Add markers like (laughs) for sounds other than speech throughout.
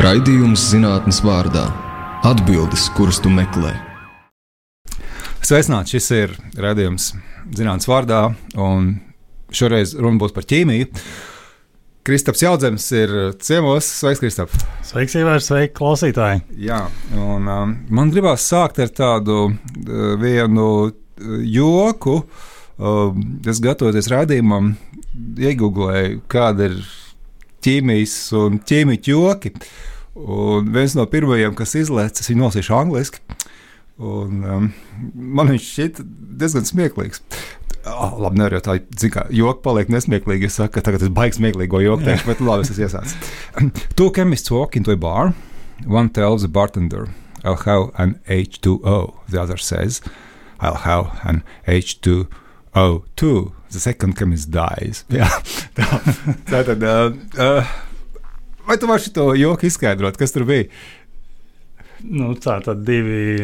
Raidījums zinātnes vārdā - atbildes, kuras tu meklē. Sveicināts! Šis ir raidījums zinātnes vārdā, un šoreiz runa būs par ķīmiju. Kristaps Jaudzems ir ciemos. Sveiks, Kristap! Sveiks, Ivars! Sveiki, klausītāji! Jā, un um, man gribās sākt ar tādu uh, vienu uh, joku. Uh, es gatavoties rādījumam, iegūlēju, kāda ir ķīmijas un ķīmija joki. Un viens no pirmajiem, kas izlaists, viņu nolasīšu angliski. Un, um, man viņš šķiet diezgan smieklīgs. Oh, labi, nevar jau tā, kā joki paliek nesmieklīgi. Es saku, ka tagad es baigs smieklīgo joku, teikšu, bet labi, es iesācu. (clears throat) Two chemists walk into a bar. One tells the bartender, I'll have an H2O. The other says, I'll have an H2O too. The second chemist dies. Jā, tā, tā tad. Uh, uh, vai tu vari šo joku izskaidrot, kas tur bija? Nu, tā tad divi,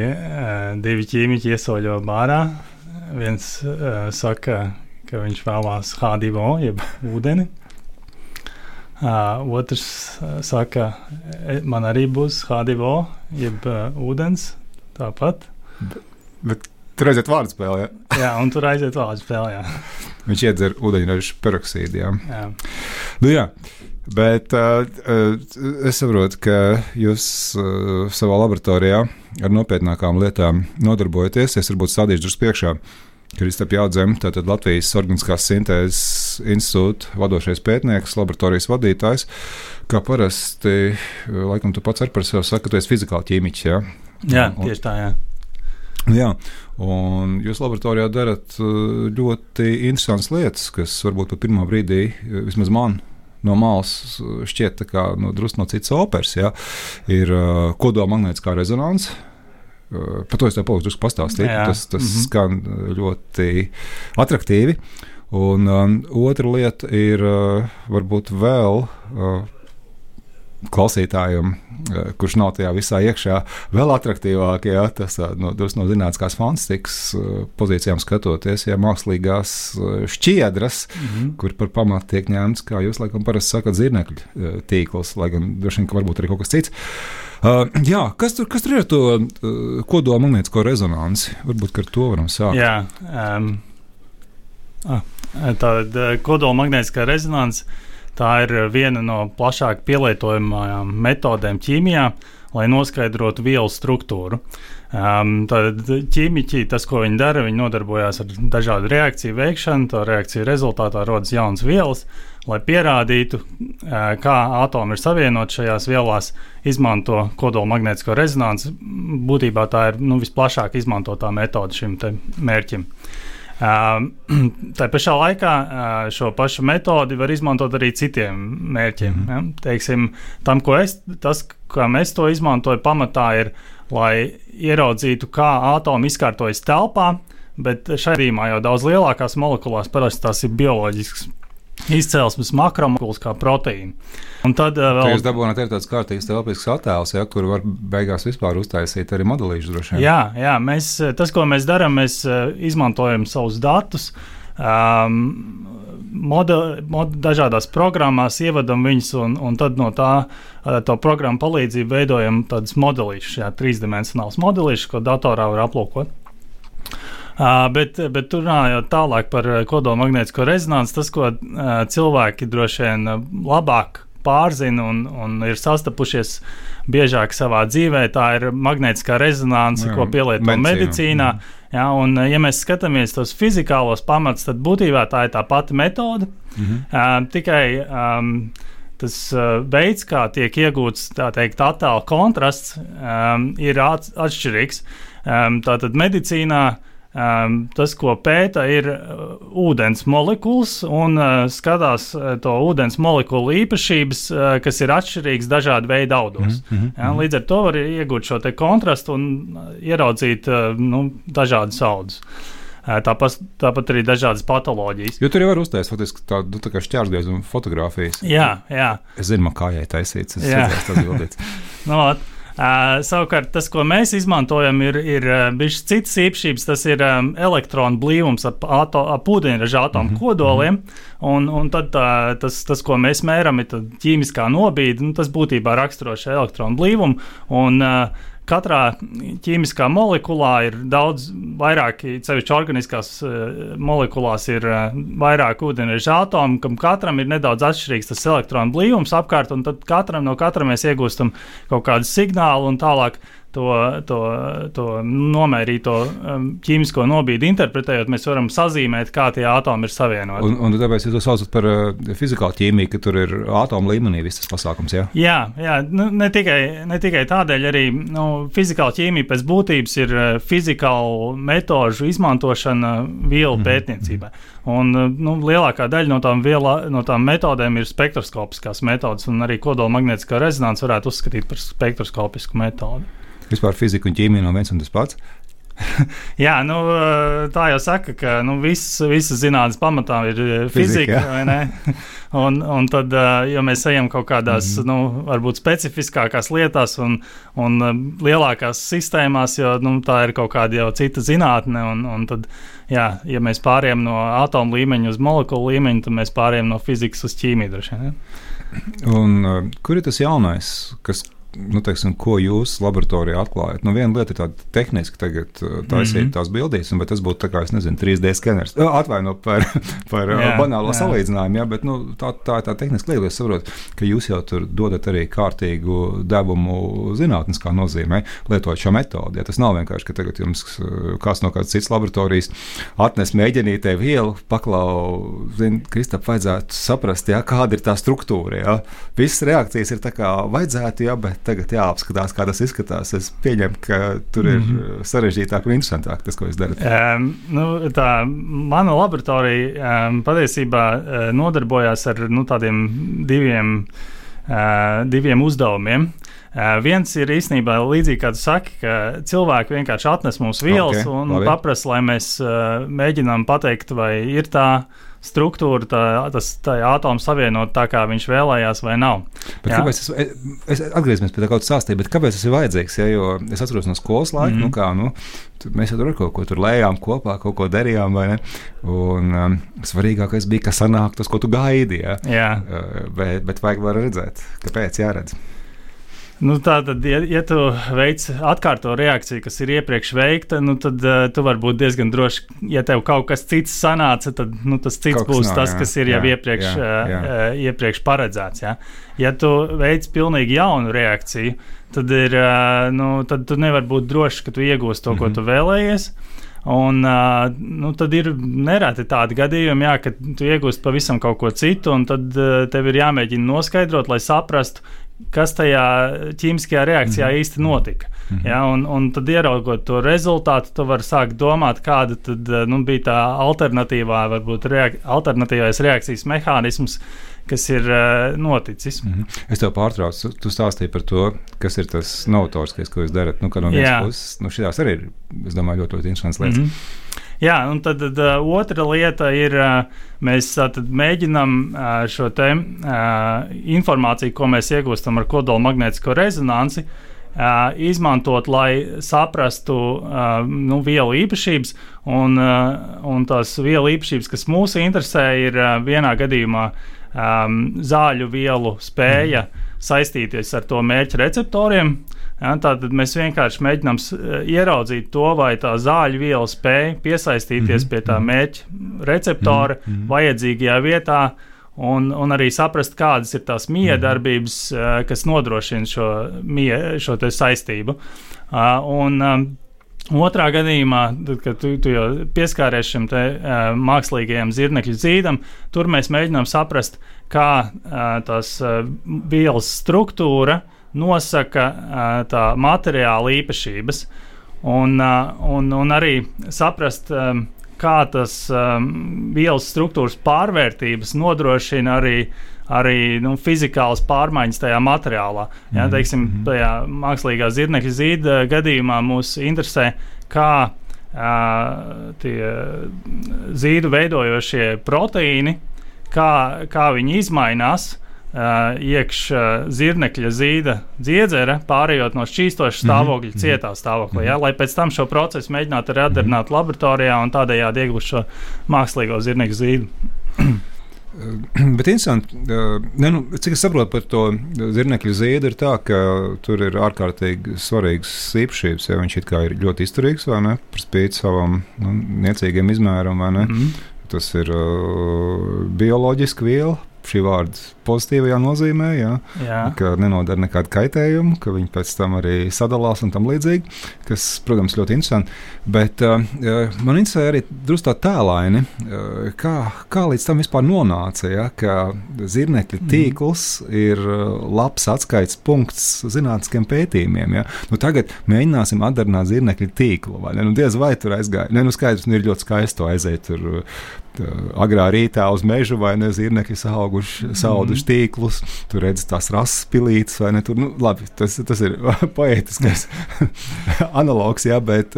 divi ķīmiķi iesaļo bārā viens uh, saka, ka viņš vēlās H2O, jeb ūdeni. Uh, otrs uh, saka, e, man arī būs H2O, jeb uh, ūdens. Tāpat. Bet, bet tur aiziet vārdu spēlē. Ja? (laughs) jā, un tur aiziet vārdu spēlē. viņš iedzer ūdeņraža peroksīdu. Jā. Jā. Nu, jā. Bet uh, es saprotu, ka jūs uh, savā laboratorijā ar nopietnākām lietām nodarbojaties. Es varbūt stādīšu drusku priekšā. Kristap Jādzem, tātad Latvijas Organiskās sintēzes institūta vadošais pētnieks, laboratorijas vadītājs. Kā parasti, laikam, tu pats ar par sevi saki, ka tu esi fizikāli ķīmiķis. Ja? Jā, un, tieši tā. Jā. Jā, un jūs laboratorijā darat ļoti interesantas lietas, kas varbūt pat pirmā brīdī, vismaz man, no malas šķiet kā, nu, drusku no citas operas. Ja? Ir uh, kodola magnētiskā rezonance. Uh, par to es tev palūdzu pastāstīt. Jā. Tas, tas mm -hmm. skan ļoti attraktīvi. Un um, otra lieta ir uh, varbūt vēl. Uh, klausītājiem, uh, kurš nav tajā visā iekšā, vēl attraktīvāk, ja tas uh, no, no zinātniskās fantastikas pozīcijām skatoties, ja mākslīgās šķiedras, mm -hmm. kur par pamatu tiek ņemts, kā jūs laikam parasti sakat, zirnekļu tīkls, lai gan droši vien, ka varbūt arī kaut kas cits. Uh, jā, kas, tur, kas tur ir ar to uh, kodola magnētisko rezonanci? Varbūt ar to varam sākt. Jā, um, ah, tāda kodola magnētiskā rezonance tā ir viena no plašāk pielietojamajām metodēm ķīmijā, lai noskaidrotu vielu struktūru. Um, tad ķīmiķi, tas, ko viņi dara, viņi nodarbojās ar dažādu reakciju veikšanu. To reakciju rezultātā rodas jaunas vielas. Uh, lai pierādītu, kā atomi ir savienoti šajās vielās, izmanto kodola magnētisko rezonanci. Būtībā tā ir nu, visplašāk izmantotā metode šim mērķim. (clears throat) Tā pašā laikā šo pašu metodi var izmantot arī citiem mērķiem. Mm. Ja? Teiksim, tam, es, tas, kā mēs to izmantojam, pamatā ir, lai ieraudzītu, kā atomi izkārtojas telpā, bet šajā gadījumā jau daudz lielākās molekulās parasti tās ir bioloģiskas izcelsmes makromolekulas kā proteīna. Un tad uh, vēl. Jūs dabūjāt arī tāds kārtīgs telpisks attēls, ja, kur var beigās vispār uztaisīt arī modelīšu droši vien. Jā, jā mēs, tas, ko mēs darām, mēs uh, izmantojam savus datus. Um, model, mod, dažādās programmās, ievadam viņus, un, un tad no tā to programmu palīdzību veidojam tādus modelīšus, trīsdimensionālus modelīšus, ko datorā var aplūkot. Uh, bet, bet runājot tālāk par kodola magnētisko rezonanci, tas, ko uh, cilvēki droši vien labāk pārzina un, un ir sastapušies biežāk savā dzīvē, tā ir magnētiskā rezonance, jā, ko pielieto medicīnā. medicīnā. Jā, un, ja mēs skatāmies tos fizikālos pamatus, tad būtībā tā ir tā pati metode. Mhm. Uh, tikai um, tas uh, veids, kā tiek iegūts teikt, attēlu kontrasts, um, ir atšķirīgs. Um, tātad medicīnā Um, tas, ko pēta, ir uh, ūdens molekulas un uh, skatās uh, to ūdens molekulu īpašības, uh, kas ir atšķirīgas dažādu veidu audos. Mm -hmm. ja, līdz ar to var iegūt šo kontrastu un ieraudzīt uh, nu, dažādas audas. Uh, tāpat, tāpat arī dažādas patoloģijas. Jo tur jau var uztaisīt faktiski tādu nu, tā šķērsgaisu un fotografijas. Jā, jā. Es zinu, man kājai taisīts. Es jā, tas ir bildīts. no, Uh, savukārt, tas, ko mēs izmantojam, ir, ir bijis citas īpašības. Tas ir um, elektronu blīvums ap, ato, ap ūdeņraža atomu mm -hmm. kodoliem. Un, un tad uh, tas, tas, ko mēs mēram, ir ķīmiskā nobīde. Nu, tas būtībā raksturo šo elektronu blīvumu. Un, uh, katrā ķīmiskā molekulā ir daudz vairāk, sevišķi organiskās uh, molekulās, ir uh, vairāk ūdeņraža atomu, kam katram ir nedaudz atšķirīgs tas elektronu blīvums apkārt, un tad katram no katra mēs iegūstam kaut kādu signālu un tālāk to, to, to nomērīto um, ķīmisko nobīdi interpretējot, mēs varam sazīmēt, kā tie atomi ir savienoti. Un, un tāpēc jūs to saucat par uh, fizikālu ķīmiju, ka tur ir atomu līmenī viss tas pasākums. Jā, jā, jā nu, ne, tikai, ne tikai tādēļ, arī nu, fizikāla ķīmija pēc būtības ir uh, fizikālu metožu izmantošana vielu mm -hmm. pētniecībai. Un, uh, nu, lielākā daļa no tām, vielā, no tām metodēm ir spektroskopiskās metodas, un arī kodola magnētiskā rezonanse varētu uzskatīt par spektroskopisku metodi. Vispār fizika un ķīmija nav viens un tas pats. (laughs) Jā, nu, tā jau saka, ka nu, viss, visas zinātnes pamatā ir fizika. fizika (laughs) un, un tad, ja mēs ejam kaut kādās, mm -hmm. nu, varbūt specifiskākās lietās un, un lielākās sistēmās, jo nu, tā ir kaut kāda jau cita zinātne. Un, un tad, jā, ja mēs pārējām no atomu līmeņa uz molekulu līmeņu, tad mēs pārējām no fizikas uz ķīmiju. Un, kur ir tas jaunais, kas nu, teiksim, ko jūs laboratorijā atklājat. Nu, viena lieta ir tāda tehniska, tagad uh, taisīt mm -hmm. tās bildīs, bet tas būtu kā, nezinu, 3D skeners. Atvainojiet par, (laughs) par jā, banālo jā. salīdzinājumu, jā, bet nu, tā, tā ir tā tehniska lieta. Es saprotu, ka jūs jau tur dodat arī kārtīgu devumu zinātniskā nozīmē, lietojot šo metodi. Ja tas nav vienkārši, ka tagad jums uh, kāds no kādas citas laboratorijas atnes mēģinītē vielu, paklau, zin, Kristap, vajadzētu saprast, jā, kāda ir tā struktūra. Jā. Visas reakcijas ir tā kā vajadzētu, jā, bet tagad jāapskatās, kā tas izskatās. Es pieņemu, ka tur ir mm -hmm. sarežģītāk un interesantāk tas, ko jūs darat. Um, nu, tā mana laboratorija um, patiesībā uh, nodarbojās ar nu, tādiem diviem, uh, diviem uzdevumiem. Uh, viens ir īstenībā līdzīgi, kā tu saki, ka cilvēki vienkārši atnes mums vielas okay, un labi. paprasa, lai mēs uh, mēģinām pateikt, vai ir tā struktūra, tā, tas atoms savienot tā, kā viņš vēlējās, vai nav. Bet jā? kāpēc es, es atgriezīsimies pie tā kaut kā stāstīja, bet kāpēc tas ir vajadzīgs? Ja, jo es atceros no skolas laika, mm -hmm. nu kā, nu, mēs jau tur kaut ko tur lējām kopā, kaut ko darījām, vai ne? Un um, svarīgākais bija, ka sanāk tas, ko tu gaidi, ja? Jā. Uh, bet, bet vajag redzēt, kāpēc jāredz. Nu, tā tad, ja, ja tu veic atkārto reakciju, kas ir iepriekš veikta, nu, tad uh, tu vari būt diezgan drošs. Ja tev kaut kas cits sanāca, tad nu, tas cits kaut būs nav, tas, jā, kas ir jā, jau iepriekš, jā, jā. Uh, iepriekš paredzēts. Jā. Ja tu veic pilnīgi jaunu reakciju, tad, ir, uh, nu, tad tu nevari būt drošs, ka tu iegūsi to, mm -hmm. ko mhm. tu vēlējies. Un, uh, nu, tad ir nereti tādi gadījumi, jā, ka tu iegūsti pavisam kaut ko citu, un tad uh, tev ir jāmēģina noskaidrot, lai saprastu, kas tajā ķīmiskajā reakcijā mm -hmm. īsti notika. Mm -hmm. ja, un, un tad, ieraugot to rezultātu, tu vari sākt domāt, kāda tad, nu, bija tā alternatīvā, varbūt reak alternatīvais reakcijas mehānisms, kas ir uh, noticis. Mm -hmm. Es tev pārtraucu, tu stāstīji par to, kas ir tas novatoriskais, ko jūs darat. Nu, no vienas puses, nu, šīs arī ir, es domāju, ļoti, ļoti interesants lietas. Mm -hmm. Jā, un tad, tad uh, otra lieta ir, uh, mēs uh, mēģinām uh, šo te, uh, informāciju, ko mēs iegūstam ar kodola magnētisko rezonanci, uh, izmantot, lai saprastu uh, nu, vielu īpašības. Un, uh, un tās vielu īpašības, kas mūs interesē, ir uh, vienā gadījumā um, zāļu vielu spēja mm. saistīties ar to mērķu receptoriem. Uh, Ja, tātad mēs vienkārši mēģinām ieraudzīt to, vai tā zāļu viela spēj piesaistīties mm -hmm. pie tā mhm. mērķa receptora mm -hmm. vajadzīgajā vietā. Un, un arī saprast, kādas ir tās miedarbības, mm -hmm. kas nodrošina šo, mie, šo saistību. Un, Otrā gadījumā, tad, kad tu, tu jau pieskāries šim te, uh, mākslīgajam zirnekļu zīdam, tur mēs mēģinām saprast, kā uh, tās uh, vielas struktūra uh, nosaka tā materiāla īpašības, un, un, un arī saprast, kā tas vielas struktūras pārvērtības nodrošina arī arī nu, fizikālas pārmaiņas tajā materiālā. Ja, -hmm. teiksim, tajā mākslīgā zirnekļa zīda gadījumā mūs interesē, kā uh, tie zīdu veidojošie proteīni, kā, kā viņi izmainās Uh, iekšā uh, zirnekļa zīda dziedzere, pārējot no šķīstoša stāvokļa mm -hmm. cietā stāvoklī, ja, lai pēc tam šo procesu mēģinātu -hmm. laboratorijā un tādējādi iegūt šo mākslīgo zirnekļa zīdu. (clears throat) Bet interesanti, ne, nu, cik es saprotu par to zirnekļa ziedu, ir tā, ka tur ir ārkārtīgi svarīgas īpašības. Ja viņš ir ļoti izturīgs vai ne, par spīti savam nu, niecīgiem izmēram, vai ne. Mm. Tas ir uh, bioloģiski viela, šī vārda pozitīvajā nozīmē, jā, jā. ka nenodara nekādu kaitējumu, ka viņi pēc tam arī sadalās un tam līdzīgi, kas, protams, ļoti interesanti. Bet uh, man interesē arī drusku tā tēlaini, uh, kā, kā līdz tam vispār nonāca, ja, ka zirnekļa mhm. tīkls mm. ir labs atskaites punkts zinātniskiem pētījumiem. Ja. Nu, tagad mēģināsim atdarināt zirnekļa tīklu, vai ne? Nu, diez vai tur aizgāja. Ne, nu, skaidrs, nu, ir ļoti skaisti aiziet tur agrā rītā uz mežu vai ne zirnekļi sauguši, sauduši mm. tīklus, tur redz tās rases pilītes vai ne. Tur, nu, labi, tas, tas ir (laughs) poētiskais (laughs) analogs, jā, bet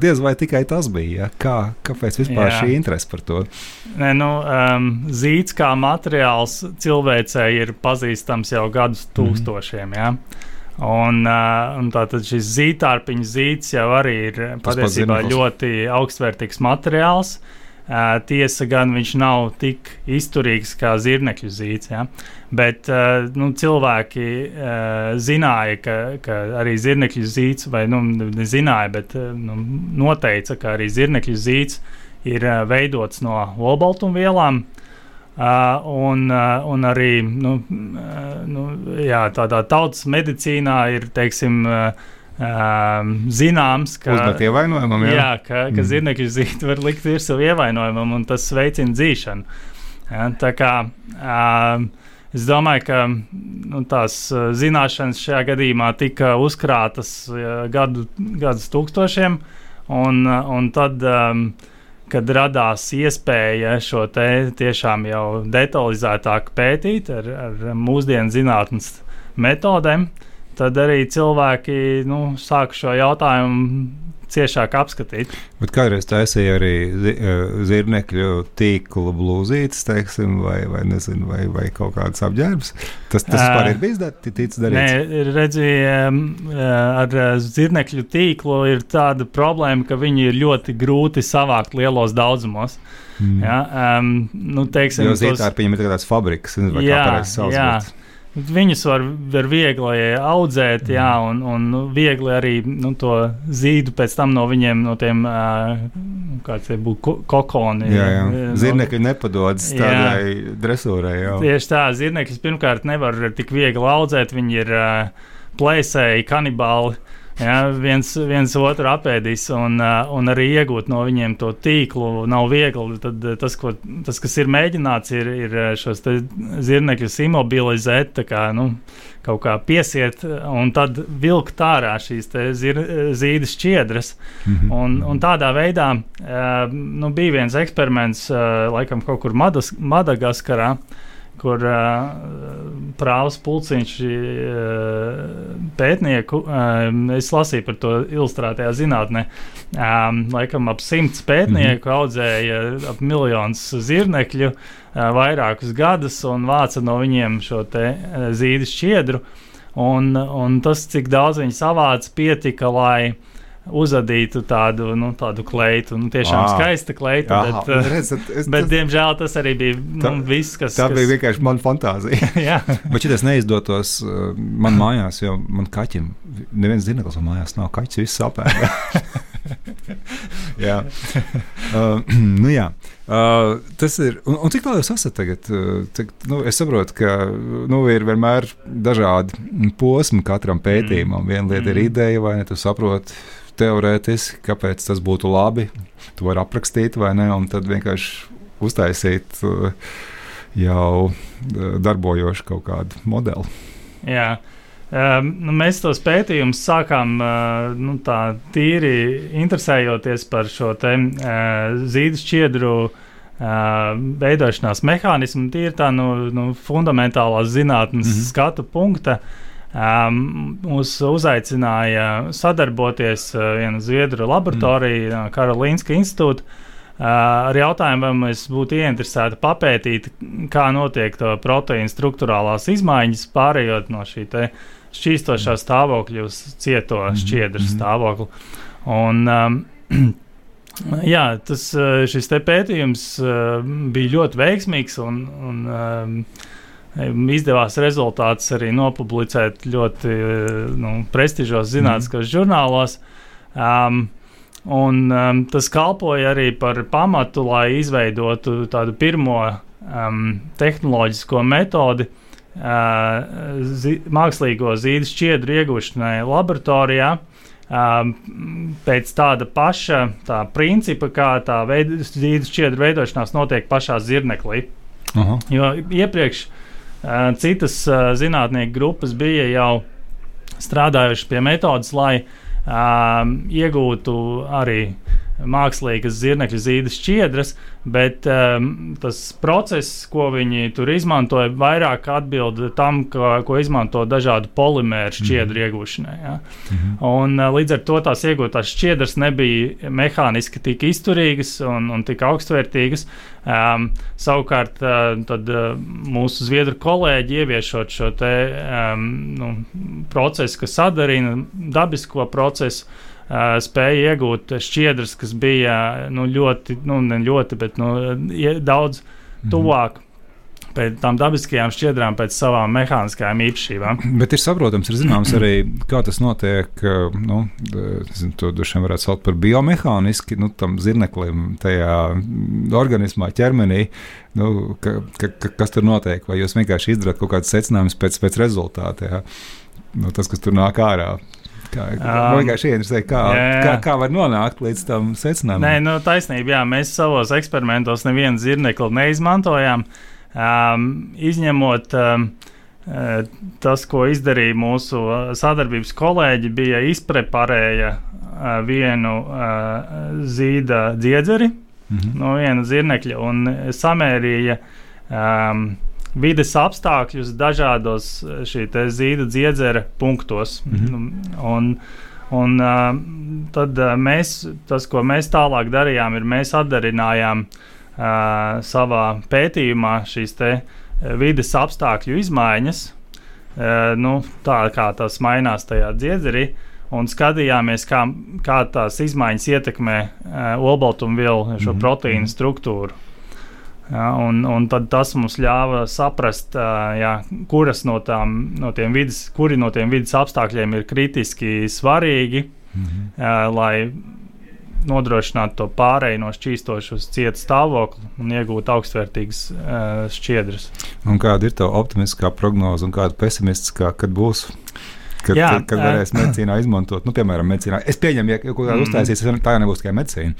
diez vai tikai tas bija. Jā. Kā, kāpēc vispār jā. šī interese par to? Nē, nu, um, zīds kā materiāls cilvēcei ir pazīstams jau gadus mhm. tūkstošiem. Mm. Jā. Un, uh, un tātad šis zīdārpiņš zīds jau arī ir patiesībā ļoti augstvērtīgs materiāls. Uh, Uh, tiesa gan viņš nav tik izturīgs kā zirnekļu zīts, ja? bet uh, nu, cilvēki uh, zināja, ka, ka arī zirnekļu zīts, vai nu, nezināja, bet nu, noteica, ka arī zirnekļu zīts ir veidots no olbaltumvielām. Uh, un, uh, un arī nu, uh, nu, jā, tādā tautas medicīnā ir teiksim, uh, Um, zināms, ka, Uzmet ievainojumam, jā. Jā, ka, ka mm. zirnekļu zīti var likt virsū ievainojumam, un tas veicina dzīšanu. Ja, tā kā um, es domāju, ka nu, tās zināšanas šajā gadījumā tika uzkrātas uh, gadu, gadus tūkstošiem, un, un tad, um, kad radās iespēja šo te tiešām jau detalizētāk pētīt ar, ar mūsdienu zinātnes metodēm, uh, tad arī cilvēki nu, sāk šo jautājumu ciešāk apskatīt. Bet kādreiz taisīja arī e, zirnekļu tīklu blūzītes, teiksim, vai, vai, nezinu, vai, vai kaut kādas apģērbs. Tas, tas vispār ir bijis tic darīts? Nē, redziet, e, ar zirnekļu tīklu ir tāda problēma, ka viņi ir ļoti grūti savākt lielos daudzumos. Mm. Ja, um, nu, teiksim, jo zītārpiņiem ir tādas fabrikas, vai jā, kā pareizi sauc. Viņus var, var viegli audzēt, jā, mm. un, un nu, viegli arī nu, to zīdu pēc tam no viņiem, no tiem, kāds ir būt kokoni. Jā, jā. Zirnekļi nepadodas tādai jā. dresūrai. Jā. Tieši tā, zirnekļus pirmkārt nevar tik viegli audzēt, viņi ir plēsēji, kanibāli. Ja, viens, viens otru apēdīs un, uh, un arī iegūt no viņiem to tīklu nav viegli. Tad uh, tas, ko, tas kas ir mēģināts, ir, ir uh, šos zirnekļus imobilizēt, kā, nu, kaut kā piesiet un tad vilkt ārā šīs zir, zīdes šķiedras. Mm -hmm. un, un tādā veidā nu, bija viens eksperiments, laikam, kaut kur Madas, Madagaskarā kur prāvas pulciņš pētnieku, es lasīju par to ilustrētajā zinātnē, laikam ap simts pētnieku -hmm. audzēja ap miljonus zirnekļu vairākus gadus un vāca no viņiem šo zīdes šķiedru. Un, un tas, cik daudz viņi savāca, pietika, lai uzadītu tādu, nu, tādu kleitu. Nu, tiešām à, skaista kleita, jā, bet, uh, redzat, es, bet tas, diemžēl tas arī bija nu, tā, viss, kas. Tā kas... bija vienkārši mana fantāzija. (laughs) bet, tas neizdotos uh, man mājās, jo man kaķim, neviens zina, kas man mājās nav kaķis, viss apēda. (laughs) jā. Uh, (clears throat) nu, jā. Uh, tas ir. Un, un cik tālu jūs esat tagad? Uh, cik, nu, es saprotu, ka nu, ir vienmēr dažādi posmi katram pētījumam. Mm. Viena lieta mm. ir ideja, vai ne? Tu saproti, teorētiski, kāpēc tas būtu labi. To var aprakstīt, vai ne? Un tad vienkārši uztaisīt uh, jau uh, darbojošu kaut kādu modeli. Jā. Um, nu, mēs tos pētījumus sākām uh, nu, tā tīri interesējoties par šo te, uh, zīdu šķiedru uh, veidošanās mehānismu, tīri tā no nu, nu, fundamentālās zinātnes mm -hmm. skatu punkta. Uh, Um, mūs uzaicināja sadarboties uh, viena Zviedru laboratorija, mm. Karolīnska institūta, ar jautājumu, vai mēs būtu ieinteresēti papētīt, kā notiek to proteīnu struktūrālās izmaiņas, pārējot no šī šķīstošā stāvokļa uz cieto mhm, šķiedru mhm. stāvokli. Un, um, (clears throat) jā, tas, šis pētījums uh, bija ļoti veiksmīgs un, un um, izdevās rezultātus arī nopublicēt ļoti nu, prestižos zinātniskos mm. žurnālos. Um, Un, um, tas kalpoja arī par pamatu, lai izveidotu tādu pirmo um, tehnoloģisko metodi uh, zi mākslīgo zīves šķiedru iegūšanai laboratorijā. Um, pēc tāda paša tā principa, kā tā zīves šķiedru veidošanās notiek pašā zirneklī. Aha. Jo iepriekš uh, citas uh, zinātnieku grupas bija jau strādājuši pie metodas, lai uh, um, iegūtu arī mākslīgas zirnekļa zīves šķiedras, bet um, tas process, ko viņi tur izmantoja, vairāk atbild tam, ka, ko izmanto dažādu polimēru šķiedru mm. iegūšanai. Ja? Mm -hmm. Un, uh, līdz ar to tās iegūtās šķiedras nebija mehāniski tik izturīgas un, un tik augstvērtīgas. Um, savukārt, uh, tad, uh, mūsu zviedru kolēģi ieviešot šo te, um, nu, procesu, kas sadarina dabisko procesu, uh, spēja iegūt šķiedras, kas bija nu, ļoti, nu, ne ļoti, bet nu, daudz mhm. tuvāk. Mm -hmm pēc tam dabiskajām šķiedrām, pēc savām mehāniskajām īpašībām. (clears throat) Bet ir saprotams, ir zināms arī, kā tas notiek. Nu, zinu, to droši varētu saukt par biomehāniski, nu, tam zirneklim, tajā organismā, ķermenī. Nu, ka, ka, ka, kas tur notiek? Vai jūs vienkārši izdarāt kaut kādus secinājumus pēc, pēc rezultātiem? Nu, tas, kas tur nāk ārā. Kā, um, vienkārši interesē, kā, jā, jā. Kā, kā var nonākt līdz tam secinājumam. Nē, nu, taisnība, jā, mēs savos eksperimentos nevienu zirnekli neizmantojām. Um, izņemot um, tas, ko izdarīja mūsu sadarbības kolēģi, bija izpreparēja vienu zīda dziedzeri mm -hmm. no viena zirnekļa un samērīja um, vides apstākļus dažādos eh, zīda dziedzera punktos. Mm -hmm. un, un uh, tad uh, mēs, tas, ko mēs tālāk darījām, ir mēs atdarinājām uh, savā pētījumā šīs vides apstākļu izmaiņas, uh, nu, tā kā tas mainās tajā dziedzerī. Un skatījāmies, kā, kā tās izmaiņas ietekmē uh, olbaltumvielu, šo mm -hmm. proteīnu struktūru. Ja, un, un tas mums ļāva saprast, ja, kuras no, tām, no tiem vidas, kuri no tiem vidas apstākļiem ir kritiski svarīgi, mm -hmm. ja, lai nodrošinātu to pārēju no šķīstoša uz cietu stāvokli un iegūtu augstvērtīgas uh, šķiedras. Un kāda ir tā optimistiskā prognoze un kāda pesimistiskā, kad būs? Kad, Jā, kad, kad varēs medicīnā izmantot, nu, piemēram, medicīnā. Es pieņemu, ja kaut kādā mm. uztaisīs, tā jau nebūs tikai medicīna.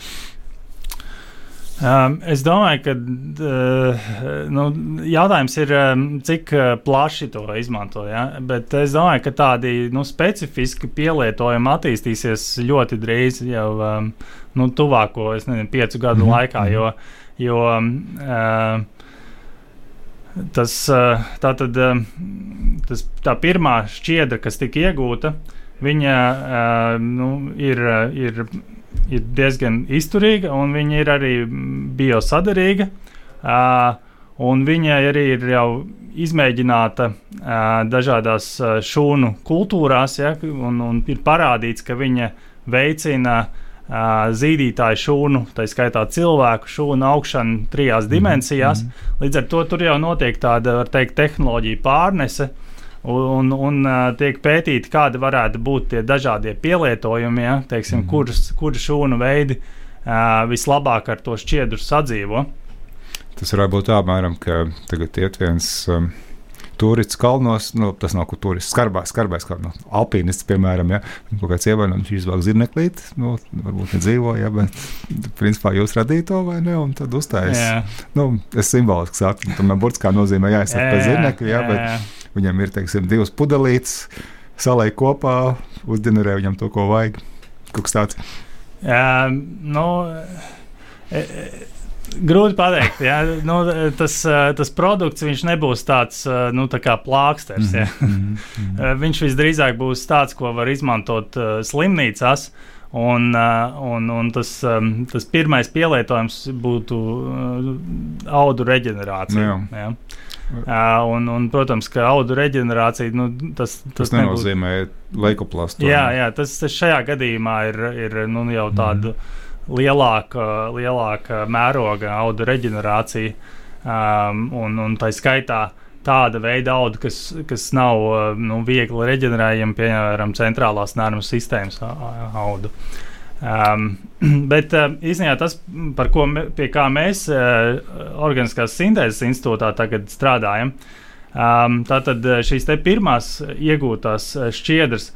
Um, es domāju, ka uh, nu, jautājums ir, um, cik uh, plaši to izmanto. Ja? Bet es domāju, ka tādi nu, specifiski pielietojumi attīstīsies ļoti drīz, jau um, nu, tuvāko nezinu, piecu gadu mm -hmm. laikā. Jo, jo uh, tas, uh, tā, tad, uh, tas, tā pirmā šķiedra, kas tika iegūta, viņa uh, nu, ir. ir ir diezgan izturīga, un viņa ir arī biosadarīga. Uh, un viņa arī ir jau izmēģināta uh, dažādās uh, šūnu kultūrās, ja, un, un ir parādīts, ka viņa veicina uh, zīdītāju šūnu, tā skaitā cilvēku šūnu augšanu trijās dimensijās. Mm -hmm. Līdz ar to tur jau notiek tāda, var teikt, tehnoloģija pārnese. Uh, un, un tiek pētīti, kādi varētu būt tie dažādie pielietojumi, ja, teiksim, mm. kuras, kuras šūnu veidi uh, vislabāk ar to šķiedru sadzīvo. Tas varētu būt apmēram, ka tagad iet viens. Um, Turists kalnos, nu, tas nav turists, skarbais, skarbais nu, alpīnists, piemēram, ja kaut kāds ievainojums, viņš izvēlas zirneklīt, nu, varbūt nedzīvo, ja, bet principā jūs radījāt to vai ne, un tad uzstājas. Nu, es simboliski saku, tam burtiskā nozīmē jāizsaka pa zirnekli, ja, bet Viņam ir teiksim, divas pudelītes, salai kopā, uzģenerē viņam to, ko vajag. Kas tāds. Jā, nu, e, e, grūti pateikt. Ja? Nu, tas, tas produkts nebūs tāds nu, tā plāksters. Ja? Mm -hmm. viņš visdrīzāk būs tāds, ko var izmantot slimnīcās. Un, un, un tas, tas pirmais pielietojums būtu audu reģenerācija. Jā. Jā. Uh, un, un, protams, ka audu reģenerācija nu, tas, tas, tas nenozīmē leikoplastu. Jā, jā tas, tas šajā gadījumā ir, ir nu, jau tāda mm. lielāka, lielāka mēroga audu reģenerācija. Um, un, un tā skaitā tāda veida audu, kas, kas nav nu, viegli reģenerējama, piemēram, centrālās nervu sistēmas audu. Um, (clears throat) bet uh, īstenībā tas, par ko me, kā mēs uh, Organiskās sintēzes institūtā tagad strādājam, um, tātad šīs pirmās iegūtās šķiedras,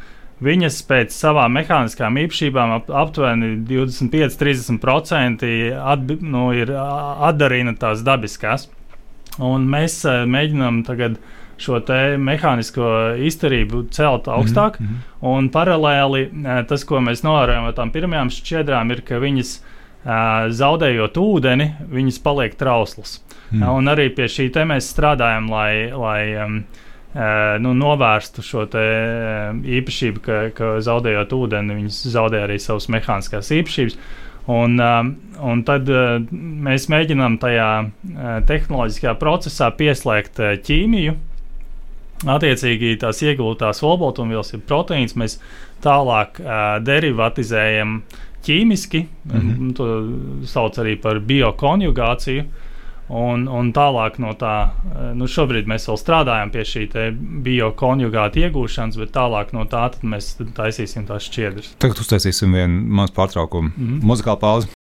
viņas pēc savām mehāniskām īpašībām ap, aptuveni 25-30% atbi, nu, ir atdarina tās dabiskās. Un mēs uh, mēģinām tagad uh, šo mehānisko izturību celt augstāk. Mm -hmm. Un paralēli eh, tas, ko mēs novērojam no tām pirmajām šķiedrām, ir, ka viņas uh, zaudējot ūdeni, viņas paliek trauslas. Mm. Un arī pie šī te mēs strādājam, lai, lai um, nu, novērstu šo īpašību, ka, ka zaudējot ūdeni, viņas zaudē arī savas mehāniskās īpašības. Un, un tad mēs mēģinām tajā tehnoloģiskajā procesā pieslēgt ķīmiju, Attiecīgi tās iegūtās olbaltumvielas, ir proteīns, mēs tālāk uh, derivatizējam ķīmiski, mm -hmm. to sauc arī par biokonjugāciju. Un, un tālāk no tā, nu šobrīd mēs vēl strādājam pie šī biokonjugāta iegūšanas, bet tālāk no tā mēs taisīsim tās šķiedras. Tagad uztaisīsim vienu mazu pārtraukumu, mm -hmm. muzikālu pauzi.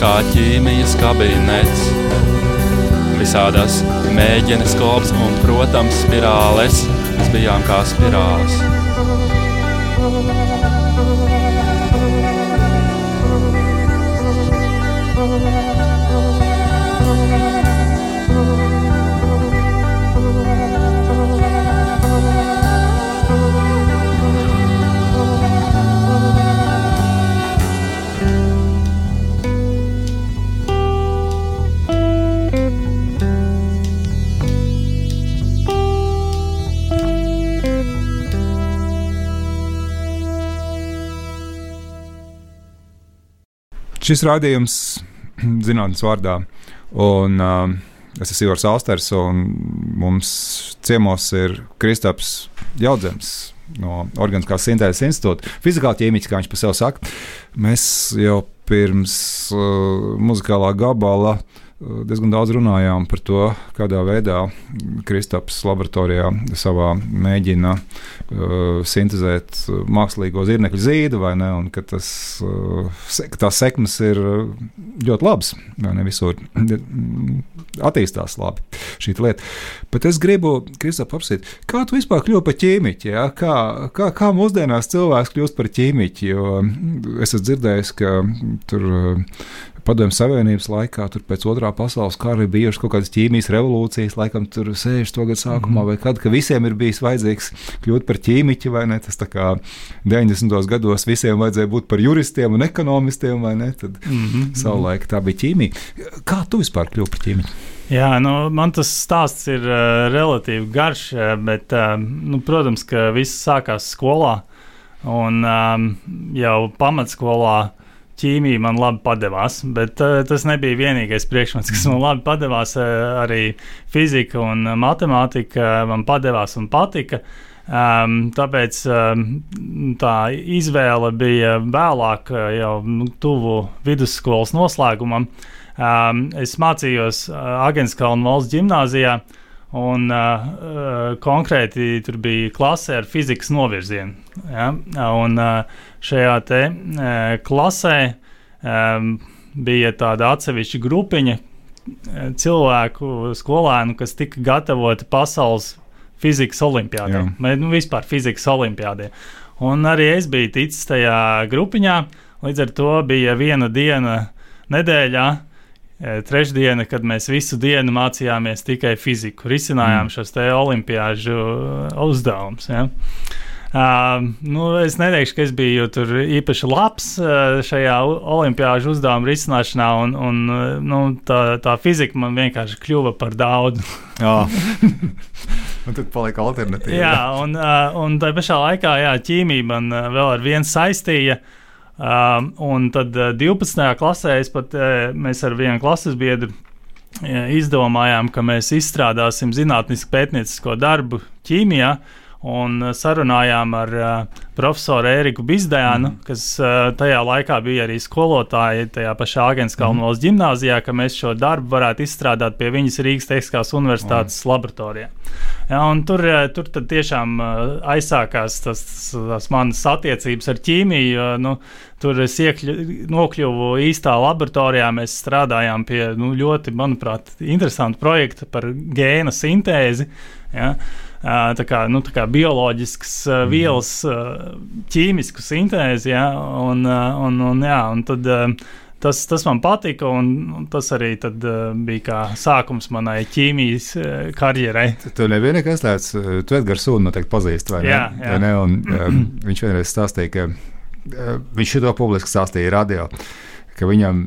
Kā ķīmijas kabinets. Visādas mēģina skobs un, protams, spirāles. Mēs bijām kā spirāles. Šis raidījums (clears throat) zinātnīs vārdā. Un, uh, es esmu Ivars Alsters, un mums ciemos ir Kristaps Jaudzems. No Organiskās sintēzes institūta, fizikāla ķīmija, kā viņš par sevi saka. Mēs jau pirms uh, muzikālā gabala uh, diezgan daudz runājām par to, kādā veidā Kristaps laboratorijā savā mēģina uh, sintēzēt mākslīgo zirnekļu zīdu, vai ne? Un ka, tas, uh, ka tās sekmes ir ļoti labas, vai ne visur attīstās labi šī lieta. Bet es gribu, Kristap, apsīt, kā tu vispār kļuvi par ķīmiķi? Ja? Kā, kā, kā mūsdienās cilvēks kļūst par ķīmiķi? Jo es esmu dzirdējis, ka tur Padomju Savienības laikā, tur pēc otrā pasaules kara ir bijušas kaut kādas ķīmijas revolūcijas, laikam tur 60. gadu sākumā, mm. vai kad, ka visiem ir bijis vajadzīgs kļūt par ķīmiķi, vai ne? Tas tā kā 90. gados visiem vajadzēja būt par juristiem un ekonomistiem, vai ne? Tad mm -hmm. savulaik tā bija ķīmija. Kā tu vispār kļuvi par ķīmiķi? Jā, nu, man tas stāsts ir uh, relatīvi garš, bet, uh, nu, protams, ka viss sākās skolā. Un um, jau pamatskolā ķīmija man labi padevās, bet uh, tas nebija vienīgais priekšmets, kas man labi padevās. Uh, arī fizika un matemātika man padevās un patika. Um, tāpēc um, tā izvēle bija vēlāk, jau nu, tuvu vidusskolas noslēgumam. Um, es mācījos Agenskalnu valsts gimnājā, un uh, konkrēti tur bija klase ar fizikas novirzienu. Ja? Un uh, šajā te, uh, klasē um, bija tāda atsevišķa grupiņa cilvēku, skolēnu, kas tika gatavoti pasaules fizikas olimpiādē, vai nu, vispār fizikas olimpiādē. Un arī es biju ticis tajā grupiņā, līdz ar to bija viena diena nedēļā. E, trešdiena, kad mēs visu dienu mācījāmies tikai fiziku, risinājām mm. šos te olimpiāžu uzdevumus. Ja. Uh, nu, es neteikšu, ka es biju īpaši labs uh, šajā olimpiāžu uzdevuma risināšanā, un, un nu, tā, tā fizika man vienkārši kļuva par daudz. (laughs) un tad palika alternatīva. jā, un, uh, un tā pašā laikā jā, ķīmija man uh, vēl ar vienu saistīja. Um, un tad uh, 12. klasē pat, uh, mēs ar vienu klases biedru uh, izdomājām, ka mēs izstrādāsim zinātnisku pētniecisko darbu ķīmijā. Uh, un uh, sarunājām ar uh, profesoru Eriku Bizdēnu, mm. kas uh, tajā laikā bija arī skolotāja tajā pašā Agenskalnu mm. valsts gimnājā, ka mēs šo darbu varētu izstrādāt pie viņas Rīgas Tehniskās Universitātes mm. laboratorijā. Ja, tur, uh, tur tiešām uh, aizsākās tas, tas manas attiecības ar ķīmiju. Nu, tur es iekļu, nokļuvu īstā laboratorijā. Mēs strādājām pie nu, ļoti, manuprāt, interesanta projekta par gēna sintēzi. Ja tā kā, nu, tā kā bioloģisks mm. vielas ķīmisku sintēzi. Ja, un, un, un, jā, un tad, tas, tas man patika, un tas arī tad, bija kā sākums manai ķīmijas karjerai. Tu nebija nekas tāds, tu Edgars Sūnu noteikti pazīsti, vai ne? Jā, jā. Vai ne? Un, viņš vienreiz stāstīja, ka viņš šo publiski stāstīja radio, ka viņam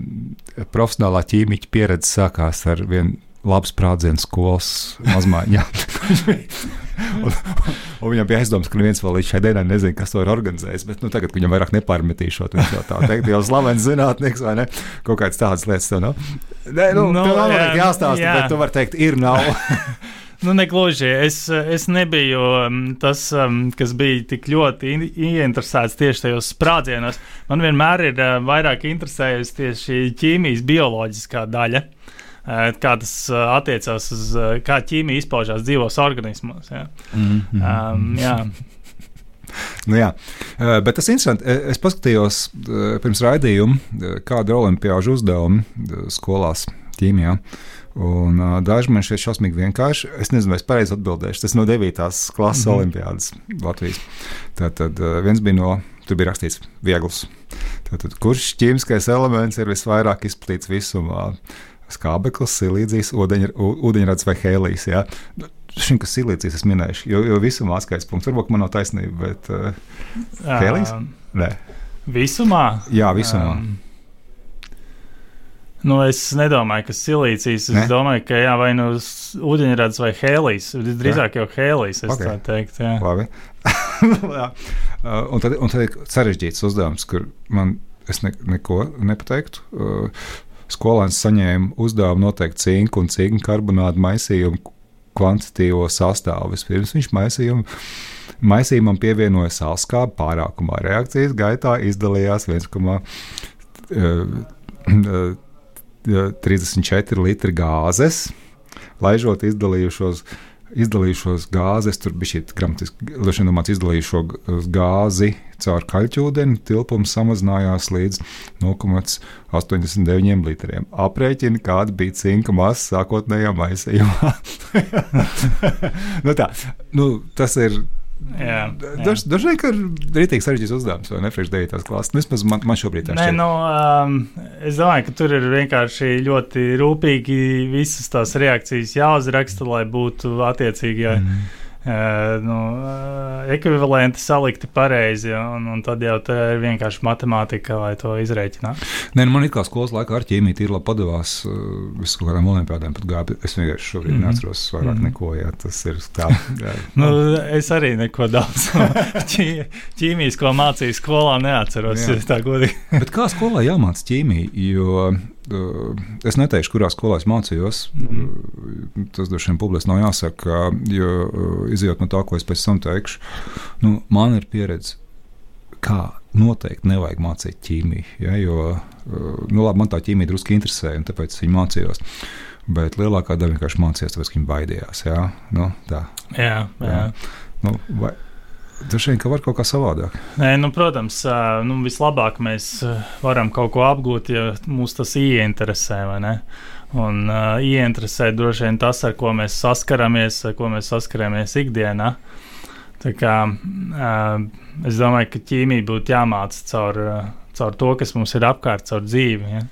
profesionālā ķīmiķa pieredze sākās ar vienu labs sprādziens skolas mazmaiņā. (laughs) (laughs) (laughs) un, un viņam bija aizdoms, ka neviens vēl līdz šai dienai nezina, kas to ir organizējis. Bet nu, tagad viņam vairāk nepārmetīšot. Viņš jau tā teikt, jau slavens zinātnieks vai ne? Kaut kādas tādas lietas. Tev, nu? Nē, nu, nu, tev nav jā, jāstāsta, jā. bet tu vari teikt, ir nav. (laughs) Nu, negluži. Es, es nebiju um, tas, um, kas bija tik ļoti ieinteresēts tieši tajos sprādzienos. Man vienmēr ir uh, vairāk interesējusi tieši ķīmijas bioloģiskā daļa. Uh, kā tas attiecās uz kā ķīmija izpaužās dzīvos organismos. Ja. Mm -hmm. um, jā. (laughs) Nu, jā, bet tas ir interesanti. Es paskatījos pirms raidījuma, kāda ir olimpiāžu uzdevumi skolās ķīmijā. Un, uh, daži man šķiet šausmīgi vienkārši. Es nezinu, vai es pareizi atbildēšu. Tas no 9. klases mm -hmm. olimpiādas Latvijas. Tātad uh, viens bija no, tur bija rakstīts, viegls. Tātad, kurš ķīmiskais elements ir visvairāk izplatīts visumā? Skābeklis, silīdzijas, ūdeņrads vai hēlijs. Ja? Šim, kas silīdzijas, es minēšu, jo, jo visumā atskaites punkts. Varbūt man nav taisnība, bet uh, hēlijs? Nē. Visumā? Jā, visumā. Um. Nu, es nedomāju, ka silīcijas. Es ne? domāju, ka jā, vai nu ūdeņrads vai hēlijs. Drīzāk jau hēlijs, es okay. tā teiktu. Jā. Labi. (laughs) jā. Uh, un, tad, un tad ir sarežģīts uzdevums, kur man es ne, neko nepateiktu. Uh, skolēns saņēma uzdevumu noteikt cinku un cinku karbonātu maisījumu kvantitīvo sastāvu. Vispirms viņš maisījumu. Maisījumam pievienoja sālskābi pārākumā. Reakcijas gaitā izdalījās 1,34 litri gāzes. Laižot izdalījušos izdalījušos gāzes, tur bija šī gramatiski, līdz domāts, izdalījušo gāzi caur kaļķūdeni, tilpums samazinājās līdz 0,89 litriem. Aprēķini, kāda bija cinka masa sākotnējā maisījumā. (laughs) nu tā, nu, tas ir Daž, dažreiz ir rītīgi sarežģīts uzdevums, vai ne? Priekš 9. klases. Nu, vismaz man, man šobrīd tā šķiet. Nu, um, es domāju, ka tur ir vienkārši ļoti rūpīgi visas tās reakcijas jāuzraksta, lai būtu attiecīgi. Ja, mm nu, ekvivalenti salikti pareizi, un, un tad jau tā ir vienkārši matemātika, lai to izrēķinātu. Nē, nu man ir kā skolas laikā ar ķīmiju tīri labi padavās visu kaut kādām olimpiādēm, pat gāja, es vienkārši šobrīd mm -hmm. neatceros vairāk mm -hmm. neko, jā, tas ir tā. Jā, (laughs) nu, es arī neko daudz ķīmijas, ko mācīju skolā, neatceros, jā. tā godīgi. Bet kā skolā jāmāc ķīmiju, jo Es neteikšu, kurā skolā es mācījos. -hmm. tas droši vien publiski nav jāsaka, jo izjūt no tā, ko es pēc tam teikšu, nu, man ir pieredze, kā noteikti nevajag mācīt ķīmiju. Ja, jo nu, labi, man tā ķīmija drusku interesēja, un tāpēc es viņu mācījos. Bet lielākā daļa vienkārši mācījās, tāpēc viņi baidījās. Jā, nu, tā. jā. jā. jā. Nu, vai, Droši vien, ka var kaut kā savādāk. Nē, nu, protams, nu, vislabāk mēs varam kaut ko apgūt, ja mūs tas ieinteresē. Un uh, ieinteresē droši vien tas, ar ko mēs saskaramies, ar ko mēs saskaramies ikdienā. Tā kā, uh, es domāju, ka ķīmija būtu jāmāca caur, caur to, kas mums ir apkārt, caur dzīvi. Ja?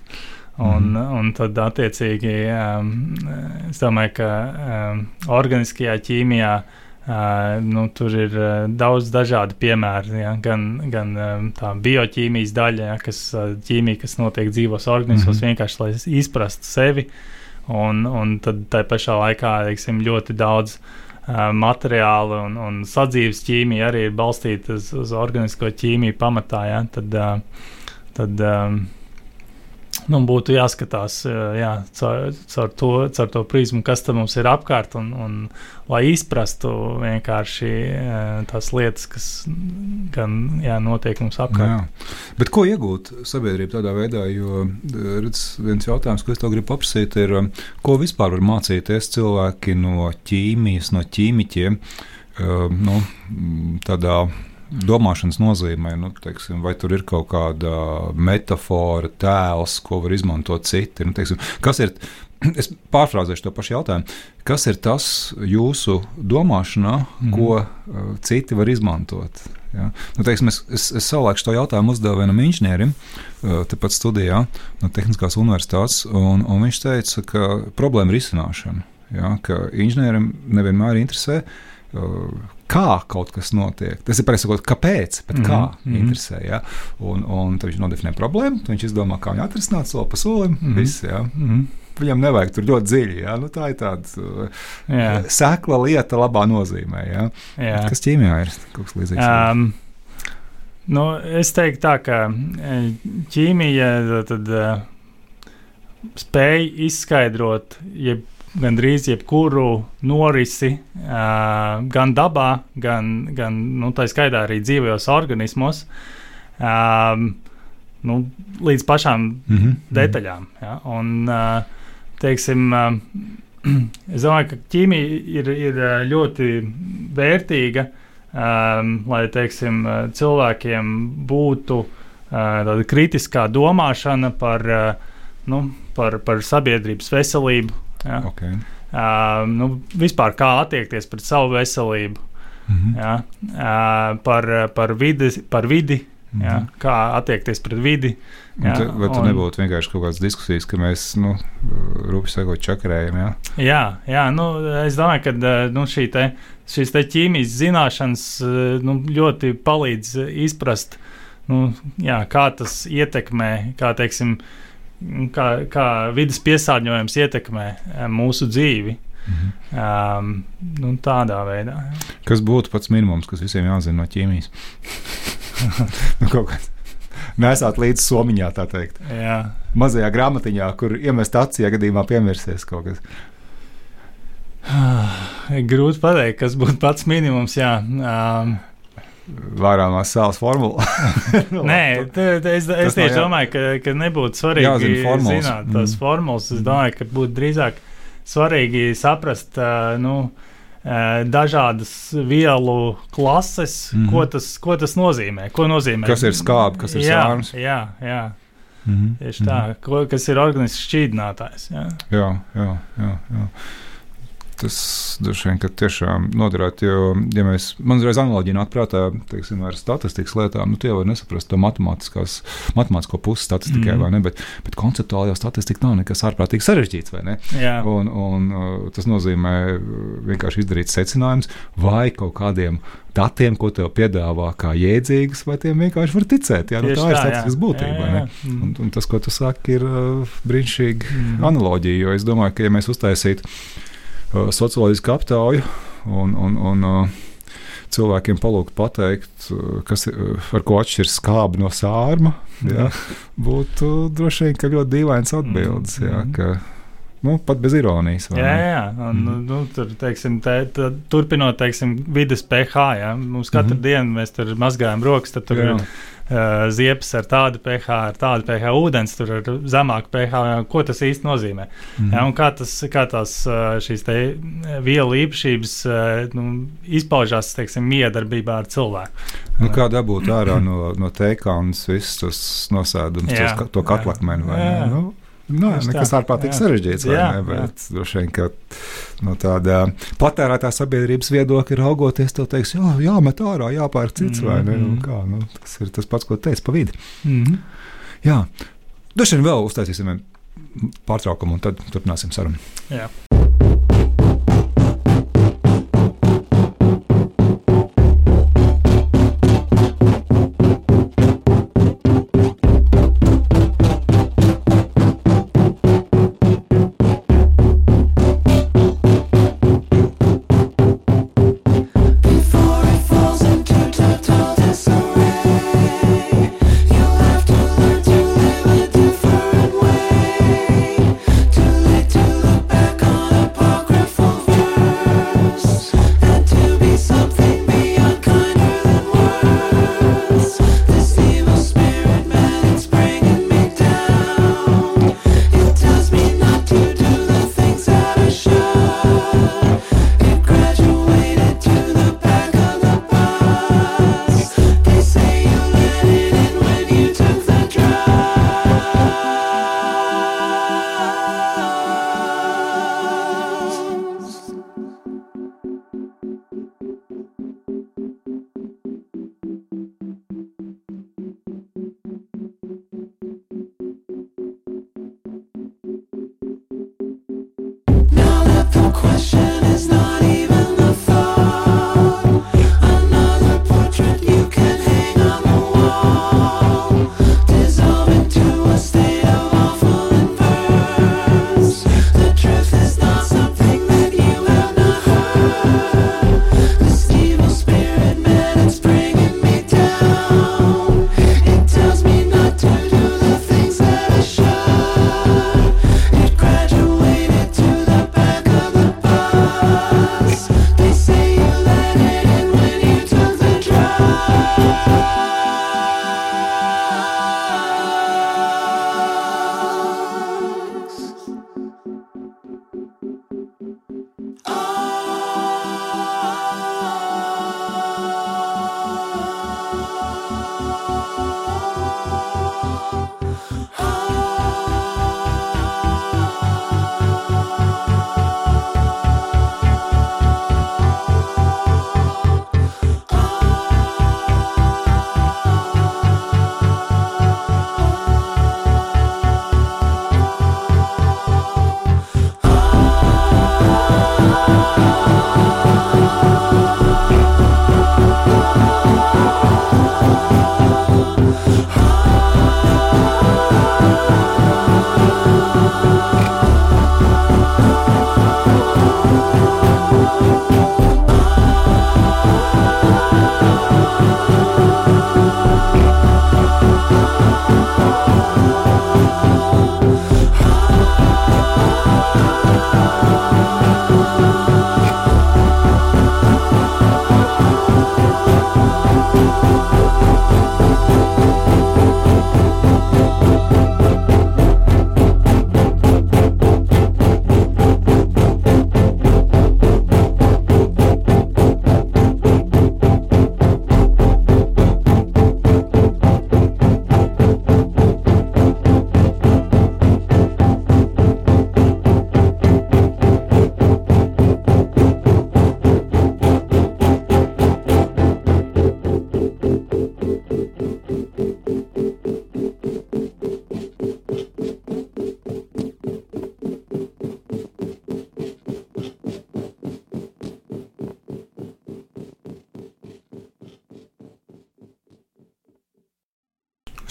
Un, mm. un tad, attiecīgi, um, es domāju, ka um, organiskajā ķīmijā uh, Uh, nu, tur ir uh, daudz dažādu piemēru, ja? gan, gan um, tā bioķīmijas daļa, ja? kas, uh, ķīmija, kas notiek dzīvos organismos, mm -hmm. vienkārši lai izprastu sevi. Un, un tad tā pašā laikā teiksim, ļoti daudz uh, materiālu un, un sadzīves ķīmija arī ir balstīta uz, uz organisko ķīmiju pamatā. Ja? Tad, uh, tad um, nu, būtu jāskatās jā, caur, caur, to, caur to prizmu, kas mums ir apkārt, un, un lai izprastu vienkārši tās lietas, kas gan jā, notiek mums apkārt. Jā. Bet ko iegūt sabiedrība tādā veidā? Jo redz, viens jautājums, ko es tev gribu paprasīt, ir, ko vispār var mācīties cilvēki no ķīmijas, no ķīmiķiem? Nu, tādā domāšanas nozīmē, nu, teiksim, vai tur ir kaut kāda metāfora, tēls, ko var izmantot citi. Nu, teiksim, kas ir, (clears throat) es pārfrāzēšu to pašu jautājumu, kas ir tas jūsu domāšanā, mm. ko uh, citi var izmantot? Ja? Nu, teiksim, es, es, es savulaik šo jautājumu uzdevu vienam inženierim, uh, tepat studijā no Tehniskās universitātes, un, un viņš teica, ka problēma ir izcināšana. Ja? Ka inženierim nevienmēr interesē, uh, kā kaut kas notiek. Tas ir pareizi sakot, kāpēc, bet mm -hmm. kā mm -hmm. interesē. Ja? Un, un tad viņš nodefinē problēmu, tad viņš izdomā, kā viņu atrisināt soli pa solim. Mm -hmm. Viss, ja? mm -hmm. Viņam nevajag tur ļoti dziļi. Ja? Nu, tā ir tāda uh, sekla lieta, labā nozīmē. Ja? Jā. Kas ķīmijā ir kaut kas līdzīgs? Um. Nu, es teiktu, tā, ka e, ķīmija tad, uh, spēj izskaidrot jeb gandrīz jebkuru norisi, uh, gan dabā, gan, gan nu, tā skaitā arī dzīvajos organismos, um, nu, līdz pašām mm -hmm. detaļām. Ja? Un, uh, teiksim, uh, (clears throat) es domāju, ka ķīmija ir, ir ļoti vērtīga, um, lai teiksim, cilvēkiem būtu uh, tāda kritiskā domāšana par, uh, nu, par, par sabiedrības veselību Ja? Okay. Uh, nu, vispār kā attiekties pret savu veselību, mm -hmm. ja? uh, par, par, vidi, par vidi, mm -hmm. ja? kā attiekties pret vidi. Ja? Te, vai tur nebūtu vienkārši kaut kādas diskusijas, ka mēs nu, rūpīgi sakot, čakarējam? Ja? Jā, jā nu, es domāju, ka nu, šī te, šīs te ķīmijas zināšanas nu, ļoti palīdz izprast, nu, jā, kā tas ietekmē, kā teiksim, uh, kā, kā vidas piesārņojums ietekmē eh, mūsu dzīvi. Mhm. Um, nu, tādā veidā. Jā. Kas būtu pats minimums, kas visiem jāzina no ķīmijas? (laughs) nu, kaut kāds. Nesāt līdzi somiņā, tā teikt. Jā. Mazajā grāmatiņā, kur iemest acī, ja gadījumā piemirsies kaut kas. Grūti pateikt, kas būtu pats minimums. Jā. Um, vairāmās sāls formula. (laughs) Nē, t, t, es, es tieši jā... domāju, ka, ka nebūtu svarīgi formulas. zināt tās mm. formulas. Es domāju, ka būtu drīzāk svarīgi saprast, nu, dažādas vielu klases, mm -hmm. ko, tas, ko tas nozīmē. Ko nozīmē. Kas ir skābi, kas ir jā, sārns? Jā, jā. Mm -hmm. Tieši tā, mm -hmm. ko, kas ir organisks šķīdinātājs. Jā, jā, jā. jā, jā tas droši vien tiešām noderētu. Jo, ja mēs, man uzreiz analoģija nāk prātā teiksim, ar statistikas lietām, nu, tie var nesaprast to matemātisko pusi statistikai, mm. vai ne? Bet, bet konceptuāli jau statistika nav nekas ārprātīgi sarežģīts, vai ne? Jā. Un, un uh, tas nozīmē vienkārši izdarīt secinājumus vai kaut kādiem datiem, ko tev piedāvā kā jēdzīgus, vai tiem vienkārši var ticēt. Jā, nu, tā, tā ir statistikas būtība. Jā, jā, jā. Un, un tas, ko tu saki, ir uh, brīnišķīga mm. analoģija. Jo es domāju, ka ja mēs uztaisītu Uh, socioloģisku aptauju un, un, un uh, cilvēkiem palūgt pateikt, uh, kas ar ko atšķiras skābi no sārma, jā, būtu droši vien ļoti dīvains atbildes. Jā, ka, Nu, pat bez ironijas. Jā, jā. Un, mm. nu, tur, teiksim, te, te, turpinot, teiksim, vidas pH, ja, mums katru mm Mhm. -hmm. dienu mēs tur mazgājam rokas, tad tur Jā. ir uh, ziepes ar tādu pH, ar tādu pH, ūdens tur ar zemāku pH. Ko tas īsti nozīmē? Mm ja, kā, tas, kā tās uh, šīs te vielu īpašības nu, izpaužās, teiksim, miedarbībā ar cilvēku? Nu, kā dabūt ārā no, no teikānas visus tos nosēdumus, to jā. katlakmeni vai? Jā. Nu, Nē, Tieši nekas ārkārtīgi jā. sarežģīts. Jā, ne? jā. Bet droši vien, ka no tāda patērētā sabiedrības viedokļa raugoties, tev teiks, jā, jāmet ārā, jāpērk cits vai ne? Nu, kā, nu, tas ir tas pats, ko teicu pa vidi. Mm -hmm. Jā, droši vien vēl uztaisīsim pārtraukumu un tad turpināsim sarunu. Jā.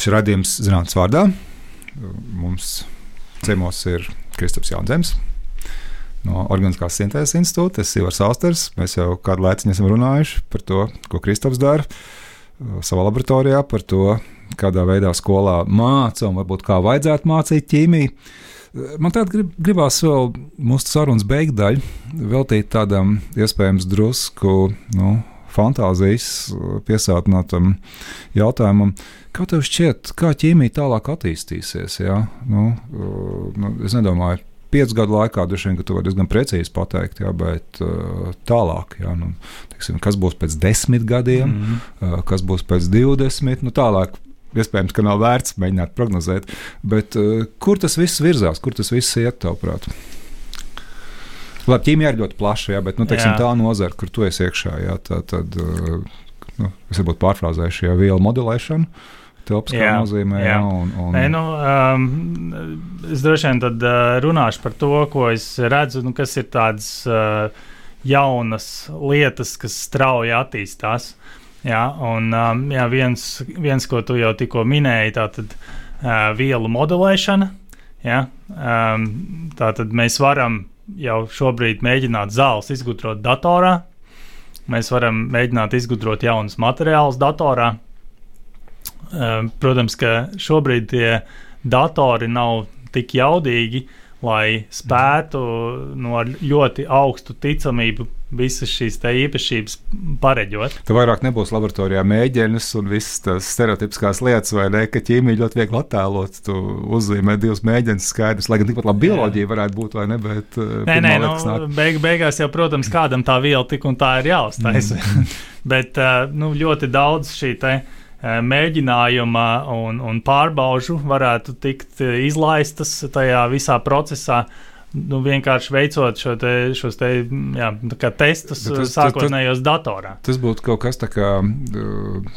Šis radījums zinātnīs vārdā. Mums ciemos ir Kristaps Jaunzems no Organiskās sintēzes institūta. Es esmu Ivars Austers. Mēs jau kādu laiku esam runājuši par to, ko Kristaps dara uh, savā laboratorijā, par to, kādā veidā skolā māca un varbūt kā vajadzētu mācīt ķīmiju. Man tādā grib, gribās vēl mūsu sarunas beigdaļu veltīt tādam iespējams drusku nu, fantāzijas piesātinātam jautājumam. Kā tev šķiet, kā ķīmija tālāk attīstīsies? Ja? Nu, nu, es nedomāju, piecu gadu laikā droši vien, ka tu vari diezgan precīzi pateikt, jā, bet uh, tālāk, jā, nu, tiksim, kas būs pēc desmit gadiem, mm -hmm. uh, kas būs pēc divdesmit, nu tālāk. Iespējams, ka nav vērts mēģināt prognozēt, bet uh, kur tas viss virzās, kur tas viss iet, tavuprāt? Labi, ķīmija ir ļoti plaša, jā, bet nu, teiksim, Jā. tā nozara, kur tu esi iekšā, jā, tā, tad uh, nu, es varbūt pārfrāzēšu, ja vielu modelēšana, telpiskā Jā, nozīmē, jā, jā. un, un, Nē, nu, um, es droši vien tad, uh, runāšu par to, ko es redzu, nu, kas ir tādas uh, jaunas lietas, kas strauji attīstās. Jā, un um, jā, viens, viens, ko tu jau tikko minēji, tā tad uh, vielu modelēšana. Jā, um, tā tad mēs varam jau šobrīd mēģināt zāles izgudrot datorā. Mēs varam mēģināt izgudrot jaunus materiālus datorā. Um, Protams, ka šobrīd tie datori nav tik jaudīgi, lai spētu no ļoti augstu ticamību visas šīs īpašības pareģot. Tur vairāk nebūs laboratorijā mēģinājums un visas tās stereotipiskās lietas, vai ne? Ka ķīmija ļoti viegli attēlot. Tu uzzīmē divus mēģinājumus, skaidrs, lai gan tikpat labi bioloģija varētu būt, vai ne? Bet, Nē, nē, pirmā nu, liekas nāk- beig, beigās jau, protams, kādam tā viela tik un tā ir jāuztaisa. Mm. (laughs) Bet uh, nu, ļoti daudz šī uh, mēģinājuma un, un pārbaužu varētu tikt uh, izlaistas tajā visā procesā. Nu, vienkārši veicot šo te, šos te, jā, tā kā testus tas- tas- sākotnējos datorā. Tas būtu kaut kas tāds kā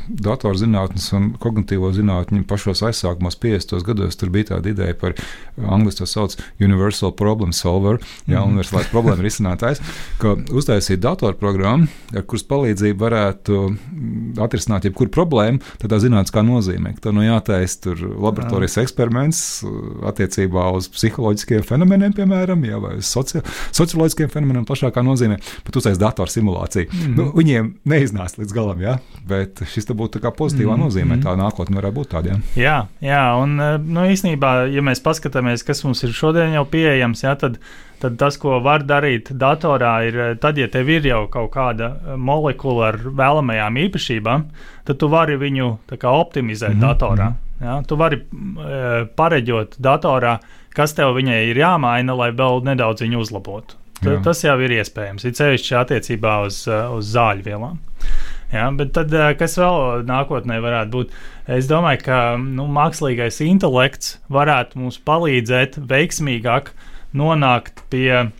datorzinātnes un kognitīvo zinātņu pašos aizsākumos, 50. gados. Tur bija tāda ideja par angļuiski to sauc Universal Problem Solver, jā, Mhm. universālais problēma risinātājs, ka uztaisīt datorprogrammu, ar kuras palīdzību varētu mm, atrisināt jebkuru problēmu, tādā zinātniskā nozīmē. ka Tā nu jātaisa tur laboratorijas eksperiments attiecībā uz psiholoģiskiem fenomeniem, piemēram, jā, vai uz soci socioloģiskiem fenomeniem plašākā nozīmē, bet uztaisīt datorsimulāciju. Mm -hmm. nu, viņiem neiznāca līdz galam, jā, bet šis te būtu pozitīvā mm -hmm. nozīmē. Tā nākotnē varētu būt tāda. jā. Jā, jā, un eh, nu, īsnībā, ja mēs paskatāmies, kas mums ir šodien jau pieejams, jā, tad, tad tas, ko var darīt datorā, ir eh, tad, ja tev ir jau kaut kāda eh, molekula ar vēlamajām īpašībām, tad tu vari viņu kā, optimizēt mm -hmm. datorā. Jā, tu vari e, pareģot datorā, kas tev viņai ir jāmaina, lai vēl nedaudz viņu uzlabotu. Jā. tas jau ir iespējams, it sevišķi attiecībā uz, eh, uz zāļu vielām. Jā, bet tad, eh, kas vēl nākotnē varētu būt? Es domāju, ka nu, mākslīgais intelekts varētu mums palīdzēt veiksmīgāk nonākt pie,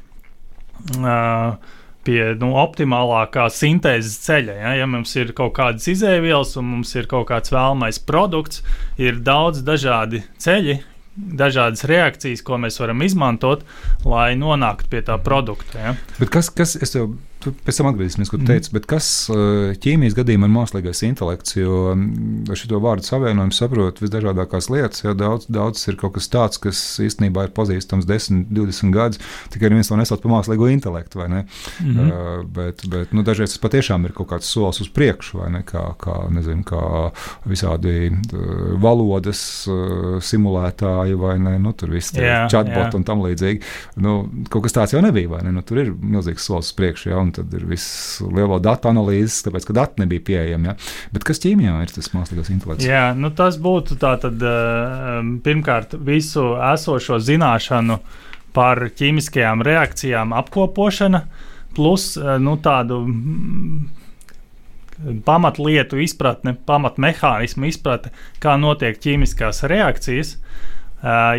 uh, pie nu, optimālākā sintēzes ceļa. Ja? ja mums ir kaut kādas izēvielas un mums ir kaut kāds vēlamais produkts, ir daudz dažādi ceļi. Dažādas reakcijas, ko mēs varam izmantot, lai nonāktu pie tā produkta. Ja? Bet kas, kas es tev tu pēc tam atgriezīsimies, ko Mhm. teici, bet kas eh, ķīmijas gadījumā ir mākslīgais intelekts? Jo mm, ar šo vārdu savienojumu saprot visdažādākās lietas, jo daudz, daudz ir kaut kas tāds, kas īstenībā ir pazīstams 10, 20 gadus, tikai neviens to nesauc par mākslīgo intelektu? Mm Mhm. Uh, bet, bet nu, dažreiz tas patiešām ir kaut kāds solis uz priekšu, vai ne? Kā, kā, nezinu, kā visādi uh, valodas uh, simulētāji, vai ne? Nu, tur viss ir Jā, chatbot jā. un tam līdzīgi. Nu, kaut kas tāds jau nebija, vai ne? Nu, tur ir milzīgs solis uz priekšu, ja? Un tad ir viss lielo datu analīzes, tāpēc, ka dati nebija pieejami. Ja? Bet kas ķīmijā ir tas mākslīgais intelekts? Jā, nu tas būtu tātad uh, pirmkārt visu esošo zināšanu par ķīmiskajām reakcijām apkopošana, plus uh, nu, tādu pamatlietu izpratne, pamatmehānismu izpratne, kā notiek ķīmiskās reakcijas. Uh,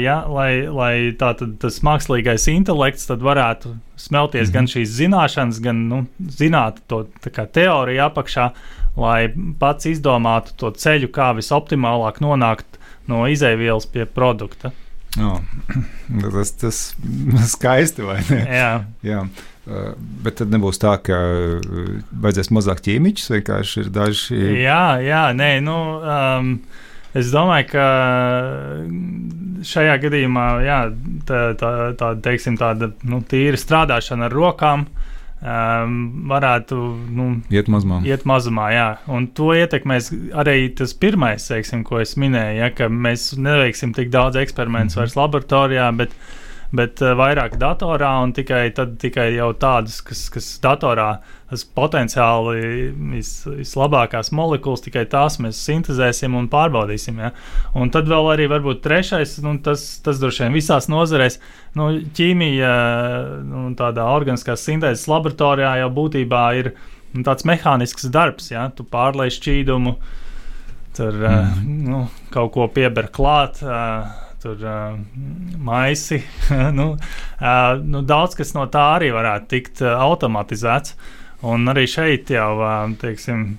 ja, lai lai tātad, tas mākslīgais intelekts tad varētu smelties mm -hmm. gan šīs zināšanas, gan nu, zināt to tā teoriju apakšā, lai pats izdomātu to ceļu, kā visoptimālāk nonākt no izēvielas pie produkta. Oh, tas tas skaisti, vai ne? Jā, Jā. Uh, Bet tad nebūs tā, ka uh, vajadzēs mazāk ķīmiķus. Vienkārši ir daži. jā, jā nē, nu, um, es domāju, ka šajā gadījumā jā, tā, tā, tā, teiksim, tāda nu, tīra strādāšana ar rokām. um, varētu nu, Iet mazumā. iet mazumā. Jā. Un to ietekmēs arī tas pirmais, teiksim, ko es minēju, ja, ka mēs neveiksim tik daudz eksperimentus Mhm. vairs laboratorijā, bet, bet uh, vairāk datorā un tikai, tad, tikai jau tādas, kas, kas datorā tas potenciāli vis, vislabākās molekulas, tikai tās mēs sintēzēsim un pārbaudīsim. Ja. Un tad vēl arī varbūt trešais, nu, tas, tas droši vien visās nozarēs, nu, ķīmija, nu, tādā organiskās sintēzes laboratorijā jau būtībā ir nu, tāds mehānisks darbs, ja tu pārlaiž šķīdumu, tur mm. uh, nu, kaut ko pieber klāt. Uh, Tur uh, maisi. (laughs) nu, uh, nu, daudz kas no tā arī varētu tikt uh, automatizēts. Un arī šeit jau, uh, teiksim,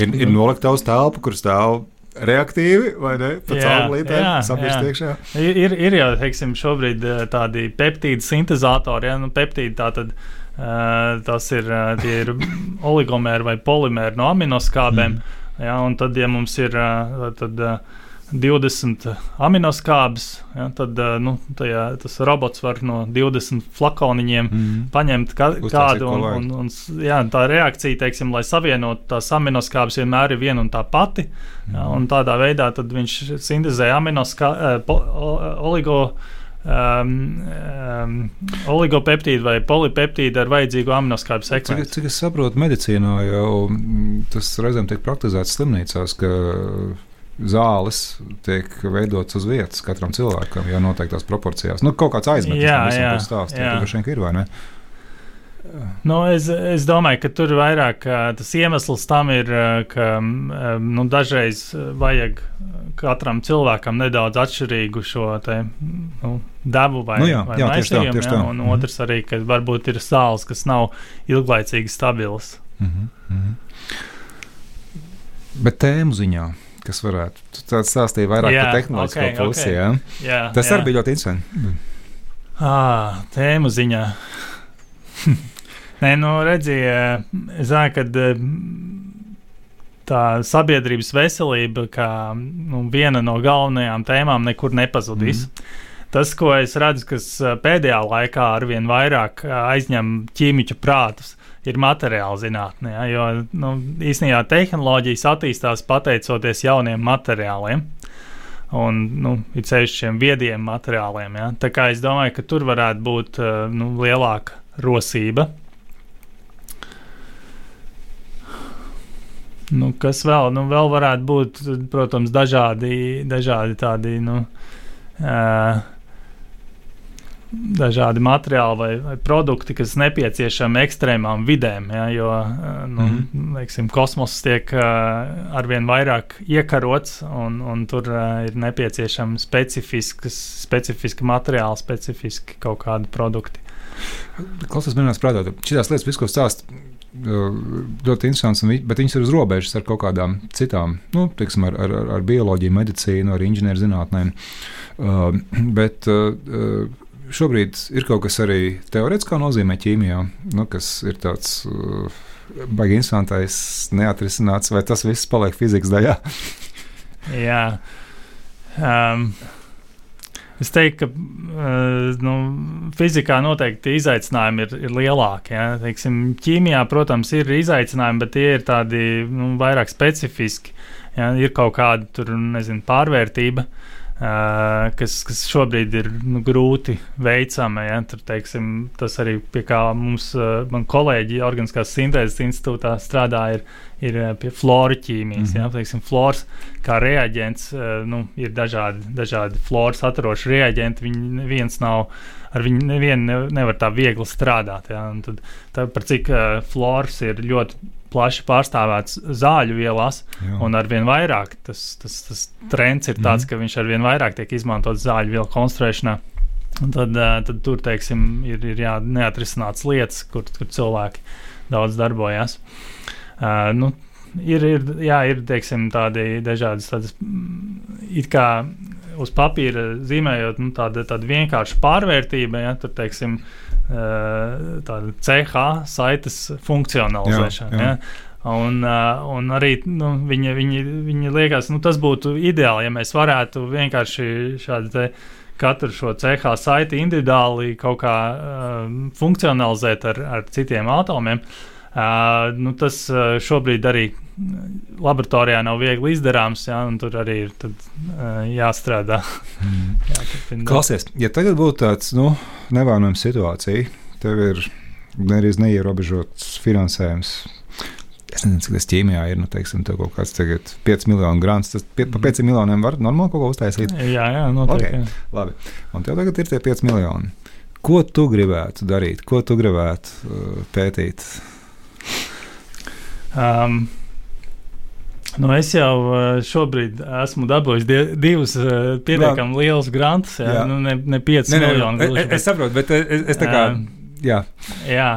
Ir, ir nolikta uz telpu, kur stāv reaktīvi vai ne? Pa Jā, caurulītēm, jā, sabiest jā. iekšā. Ir, ir, jau teiksim, šobrīd tādi peptīdu sintēzatori, ja nu, peptīdi tātad. Uh, tas ir, uh, ir (laughs) oligomēri vai polimēri no aminoskābēm. Mm. Ja, un tad, ja mums ir uh, tad, uh, 20 aminoskābes, ja, tad uh, nu, tajā, tas robots var no 20 flakoniņiem Mm. paņemt ka, kādu un, un, un jā, tā reakcija, teiksim, lai savienotu tās aminoskābes, vienmēr ir viena un tā pati. Jā, un tādā veidā tad viņš sintēzē aminoskābes, oligo. Um, um, oligopeptīdu vai polipeptīdu ar vajadzīgu aminoskābu Cik, sekvenci. cik es saprotu, medicīnā jau mm, tas reizēm tiek praktizēts slimnīcās, ka zāles tiek veidotas uz vietas katram cilvēkam, jau noteiktās proporcijās. Nu, kaut kāds aizmetums Jā, visam, jā, ko stāstīt. jā. Tas vien ir vai ne? Nu, es, es domāju, ka tur vairāk tas iemesls tam ir, ā, ka ā, nu, dažreiz ā, vajag katram cilvēkam nedaudz atšķirīgu šo te, nu, devu vai, Nu jā, vai jā, tieši tā, maisījumu, tieši jā, tā. Un Mhm. otrs arī, ka varbūt ir sāls, kas nav ilglaicīgi stabils. Mhm, mhm. Bet tēmu ziņā, kas varētu tāds stāstīt vairāk Jā, par tehnoloģisko ok, pusi, ok. jā. Jā, tas jā. arī bija ļoti interesanti. À, tēmu ziņā. Nē, nu, redziet, es zinu, ka tā sabiedrības veselība, kā nu, viena no galvenajām tēmām, nekur nepazudīs. Mm. Tas, ko es redzu, kas pēdējā laikā arvien vairāk aizņem ķīmiķu prātus, ir materiāla zinātnē. Ja, jo nu, īstenībā tehnoloģijas attīstās pateicoties jauniem materiāliem. Un nu, ir ceļš šiem viediem materiāliem. Ja? Tā kā es domāju, ka tur varētu būt uh, nu, lielāka rosība. Nu, kas vēl? Nu, vēl varētu būt, protams, dažādi, dažādi tādi. Nu, uh, Dažādi materiāli vai, vai produkti, kas nepieciešami ekstrēmām vidēm, ja, jo uh, nu, mm -hmm. teiksim, kosmos tiek uh, arvien vairāk iekarots, un, un tur uh, ir nepieciešami specifiski materiāli, specifiski kaut kādi produkti. Klausos, manā prātā, šīs lietas, visu, ko stāst, ļoti interesants, vi- bet viņas ir uz robežas ar kaut kādām citām, nu, teiksim, ar, ar, ar bioloģiju, medicīnu, ar inženierzinātnēm. Uh, bet uh, šobrīd ir kaut kas arī teorētiskā nozīmē ķīmijā, nu, kas ir tāds. Uh, Baigi interesantais, neatrisināts, vai tas viss paliek fizikas daļā? (laughs) Jā. Um, es teiktu, ka uh, nu, fizikā noteikti izaicinājumi ir, ir lielāki. Ja? Teiksim, ķīmijā, protams, ir izaicinājumi, bet tie ir tādi nu, vairāk specifiski. Ja? Ir kaut kāda tur, nezinu, pārvērtība. Uh, kas, kas šobrīd ir nu, grūti veicama. Ja? Tur, teiksim, tas arī pie kā mums, uh, man kolēģi Organiskās sintēzes institūtā strādā, ir, ir uh, pie flora ķīmijas. Mm Mhm. -hmm. ja? teiksim, flors kā reaģents, uh, nu, ir dažādi, dažādi floras atroši reaģenti. Viņi viens nav. Ar viņu nevienu ne, nevar tā viegli strādāt. Ja? Tad, tā, par cik uh, flors ir ļoti plaši pārstāvēts zāļu vielās, Jā. Un ar vien vairāk tas, tas, tas trends ir tāds, Mhm. ka viņš ar vien vairāk tiek izmantots zāļu vielu konstruēšanā. Tad, eh, tad tur teiksim, ir, ir jā, neatrisināts lietas, kur, kur cilvēki daudz darbojas. Uh, nu, ir, ir, jā, ir teiksim, tādi dažādas tādas, mm, it kā uz papīra zīmējot, nu, tāda, tāda vienkārša pārvērtība, ja tur teiksim, uh, tāda CH saites funkcionalizēšana. Jā, jā. Ja? Un, uh, un arī nu, viņi, viņi, viņi liekas, nu, tas būtu ideāli, ja mēs varētu vienkārši šādi te katru šo CH saiti individuāli kaut kā uh, funkcionalizēt ar, ar citiem atomiem. Uh, nu, tas uh, šobrīd arī laboratorijā nav viegli izdarāms, jā, un tur arī ir tad, uh, jāstrādā. (laughs) Jāturpina darbu. Klausies, ja tagad būtu tāds nu, nevainojams situācija, tev ir nereiz neierobežots finansējums. Es nezinu, cik tas ķīmijā ir. Nu, teiksim, tev kaut kāds tagad 5 miljonu grants. Tas pie, pa 5 miljoniem var normāli kaut ko uztaisīt. Jā, jā, noteikti. Ok. Okay. Labi. Un tev tagad ir tie 5 miljoni. Ko tu gribētu darīt? Ko tu gribētu uh, pētīt? Um, Nu es jau uh, šobrīd esmu dabūjis divus uh, pietiekami lielus grantus. Jā, Jā. Nu, ne, ne 5 miljonu. es, gluži, es saprotu, bet es, es tā kā. Um, Jā, Jā,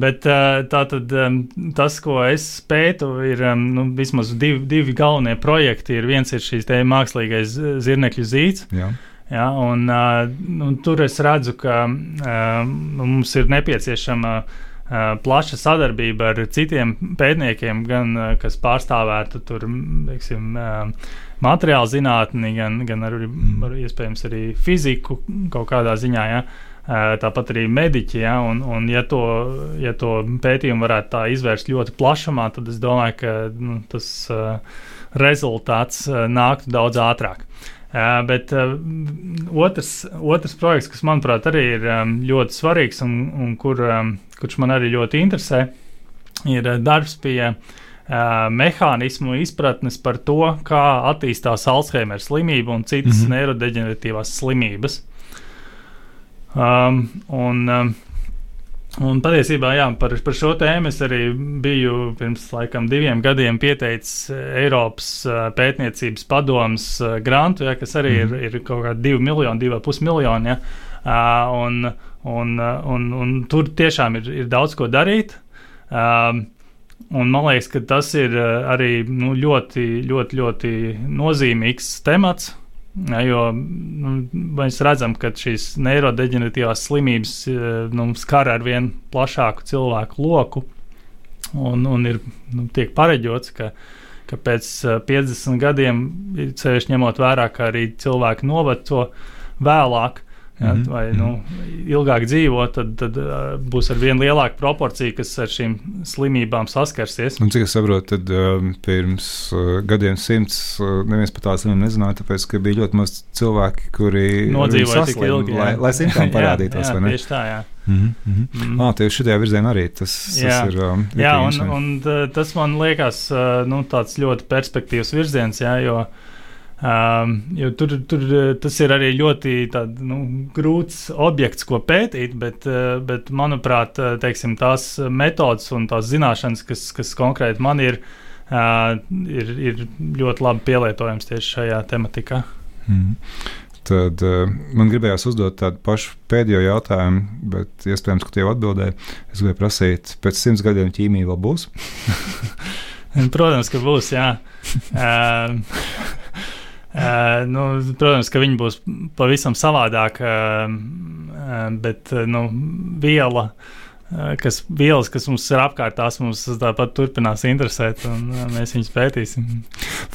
bet uh, tā tad um, tas, ko es pētu, ir um, nu, vismaz divi, divi galvenie projekti. Ir viens ir šīs mākslīgais zirnekļu zīts. jā. Ja, un, nu, tur es redzu, ka uh, mums ir nepieciešama uh, plaša sadarbība ar citiem pētniekiem, gan kas pārstāvētu tur, teiksim, materiālu zinātni, gan, gan arī, ar, iespējams arī fiziku kaut kādā ziņā. Ja. Tāpat arī mediķi, ja, un, un ja, to, ja to pētījumu varētu tā izvērst ļoti plašumā, tad es domāju, ka nu, tas uh, rezultāts uh, nāktu daudz ātrāk. Uh, bet uh, otrs, otrs projekts, kas manuprāt arī ir um, ļoti svarīgs un, un kur, um, kurš man arī ļoti interesē, ir uh, darbs pie uh, mehānismu izpratnes par to, kā attīstās Alzheimer slimība un citas mm. -hmm. neirodeģeneratīvās slimības. Um, un, um, Un patiesībā jā, par, par šo tēmu es arī biju pirms laikam, diviem gadiem pieteicis eh, Eiropas eh, pētniecības padomus eh, grantu, ja, kas arī mm. ir, ir kaut kādi 2 miljoni, 2,5 miljoni. Ja, uh, un, un, un, un tur tiešām ir, ir daudz ko darīt. Um, Un man liekas, ka tas ir arī nu, ļoti, ļoti, ļoti nozīmīgs temats. Ja, jo nu, mēs redzam, ka šīs neirodeģeneratīvās slimības eh, nu, skar ar vien plašāku cilvēku loku. Un, un ir nu, tiek pareģots, ka, ka pēc eh, 50 gadiem, ceļš ņemot vērā, ka arī cilvēki noveco vēlāk. Ja, Mhm, vai nu, ilgāk dzīvo, tad, tad uh, būs ar vien lielāka proporcija, kas ar šīm slimībām saskarsies. Un, cik es saprotu, tad um, pirms uh, gadiem simts uh, neviens par tādām slimībām nezināja, tāpēc, ka bija ļoti maz cilvēki, kuri Nodzīvoja tik ilgi, lai, jā. lai simptomi (laughs) parādītos. jā, jā, tieši tā, jā. Mhm, mhm. Mm. Ah, tieši šajā virzienā arī tas, Jā. tas ir. Um, Jā, un, un t- tas man liekas uh, nu, tāds ļoti perspektīvs virziens, jā, jo, um, jo tur, tur uh, tas ir arī ļoti tād, nu, grūts objekts, ko pētīt, bet, uh, bet manuprāt, uh, teiksim, tās metodas un tās zināšanas, kas, kas konkrēti man ir, uh, ir, ir ļoti labi pielietojams tieši šajā tematikā. Mhm. Tad uh, man gribējās uzdot tādu pašu pēdējo jautājumu, bet iespējams, ka tie jau atbildēja. Es gribēju prasīt, pēc simts gadiem ķīmija vēl būs. (laughs) Protams, ka būs, jā. Um, (laughs) Uh, nu, protams, ka viņi būs pavisam savādāk, uh, bet nu, viela, uh, kas, vielas, kas mums ir apkārt, tās mums tāpat turpinās interesēt, un uh, mēs viņus pētīsim.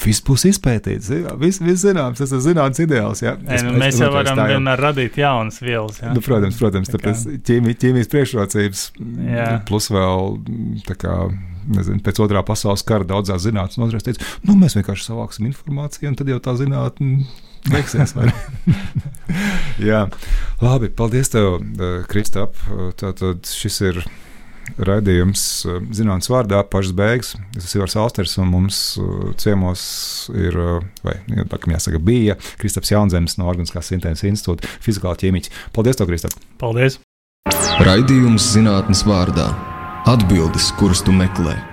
Viss būs izpētīts. jā, Viss vis zināms, tas ir zināms ideāls. Jā. Nē, nu, mēs jau varam jau- vienmēr radīt jaunas vielas. Jā. Nu, protams, protams tāpēc ķīmija, ķīmijas priekšrocības, Jā. plus vēl tā kā. Nezinu, pēc otrā pasaules kara daudzās zinātnēs nozarēs teica, nu, mēs vienkārši savāksim informāciju, un tad jau tā zinātnē beigsies. (laughs) Jā, labi, paldies tev, eh, Kristap. Tātad šis ir raidījums eh, zinātnīs vārdā, pašas beigas. Es esmu Ivars Alsters, un mums eh, ciemos ir, vai nu, tā kā jāsaka, bija Kristaps Jaunzems no Organiskās sintēzes institūta, fizikāla ķīmiķis. Paldies, tev, Kristap! Paldies! Raidījums zinātnes vārdā - atbildes, kuras tu meklē.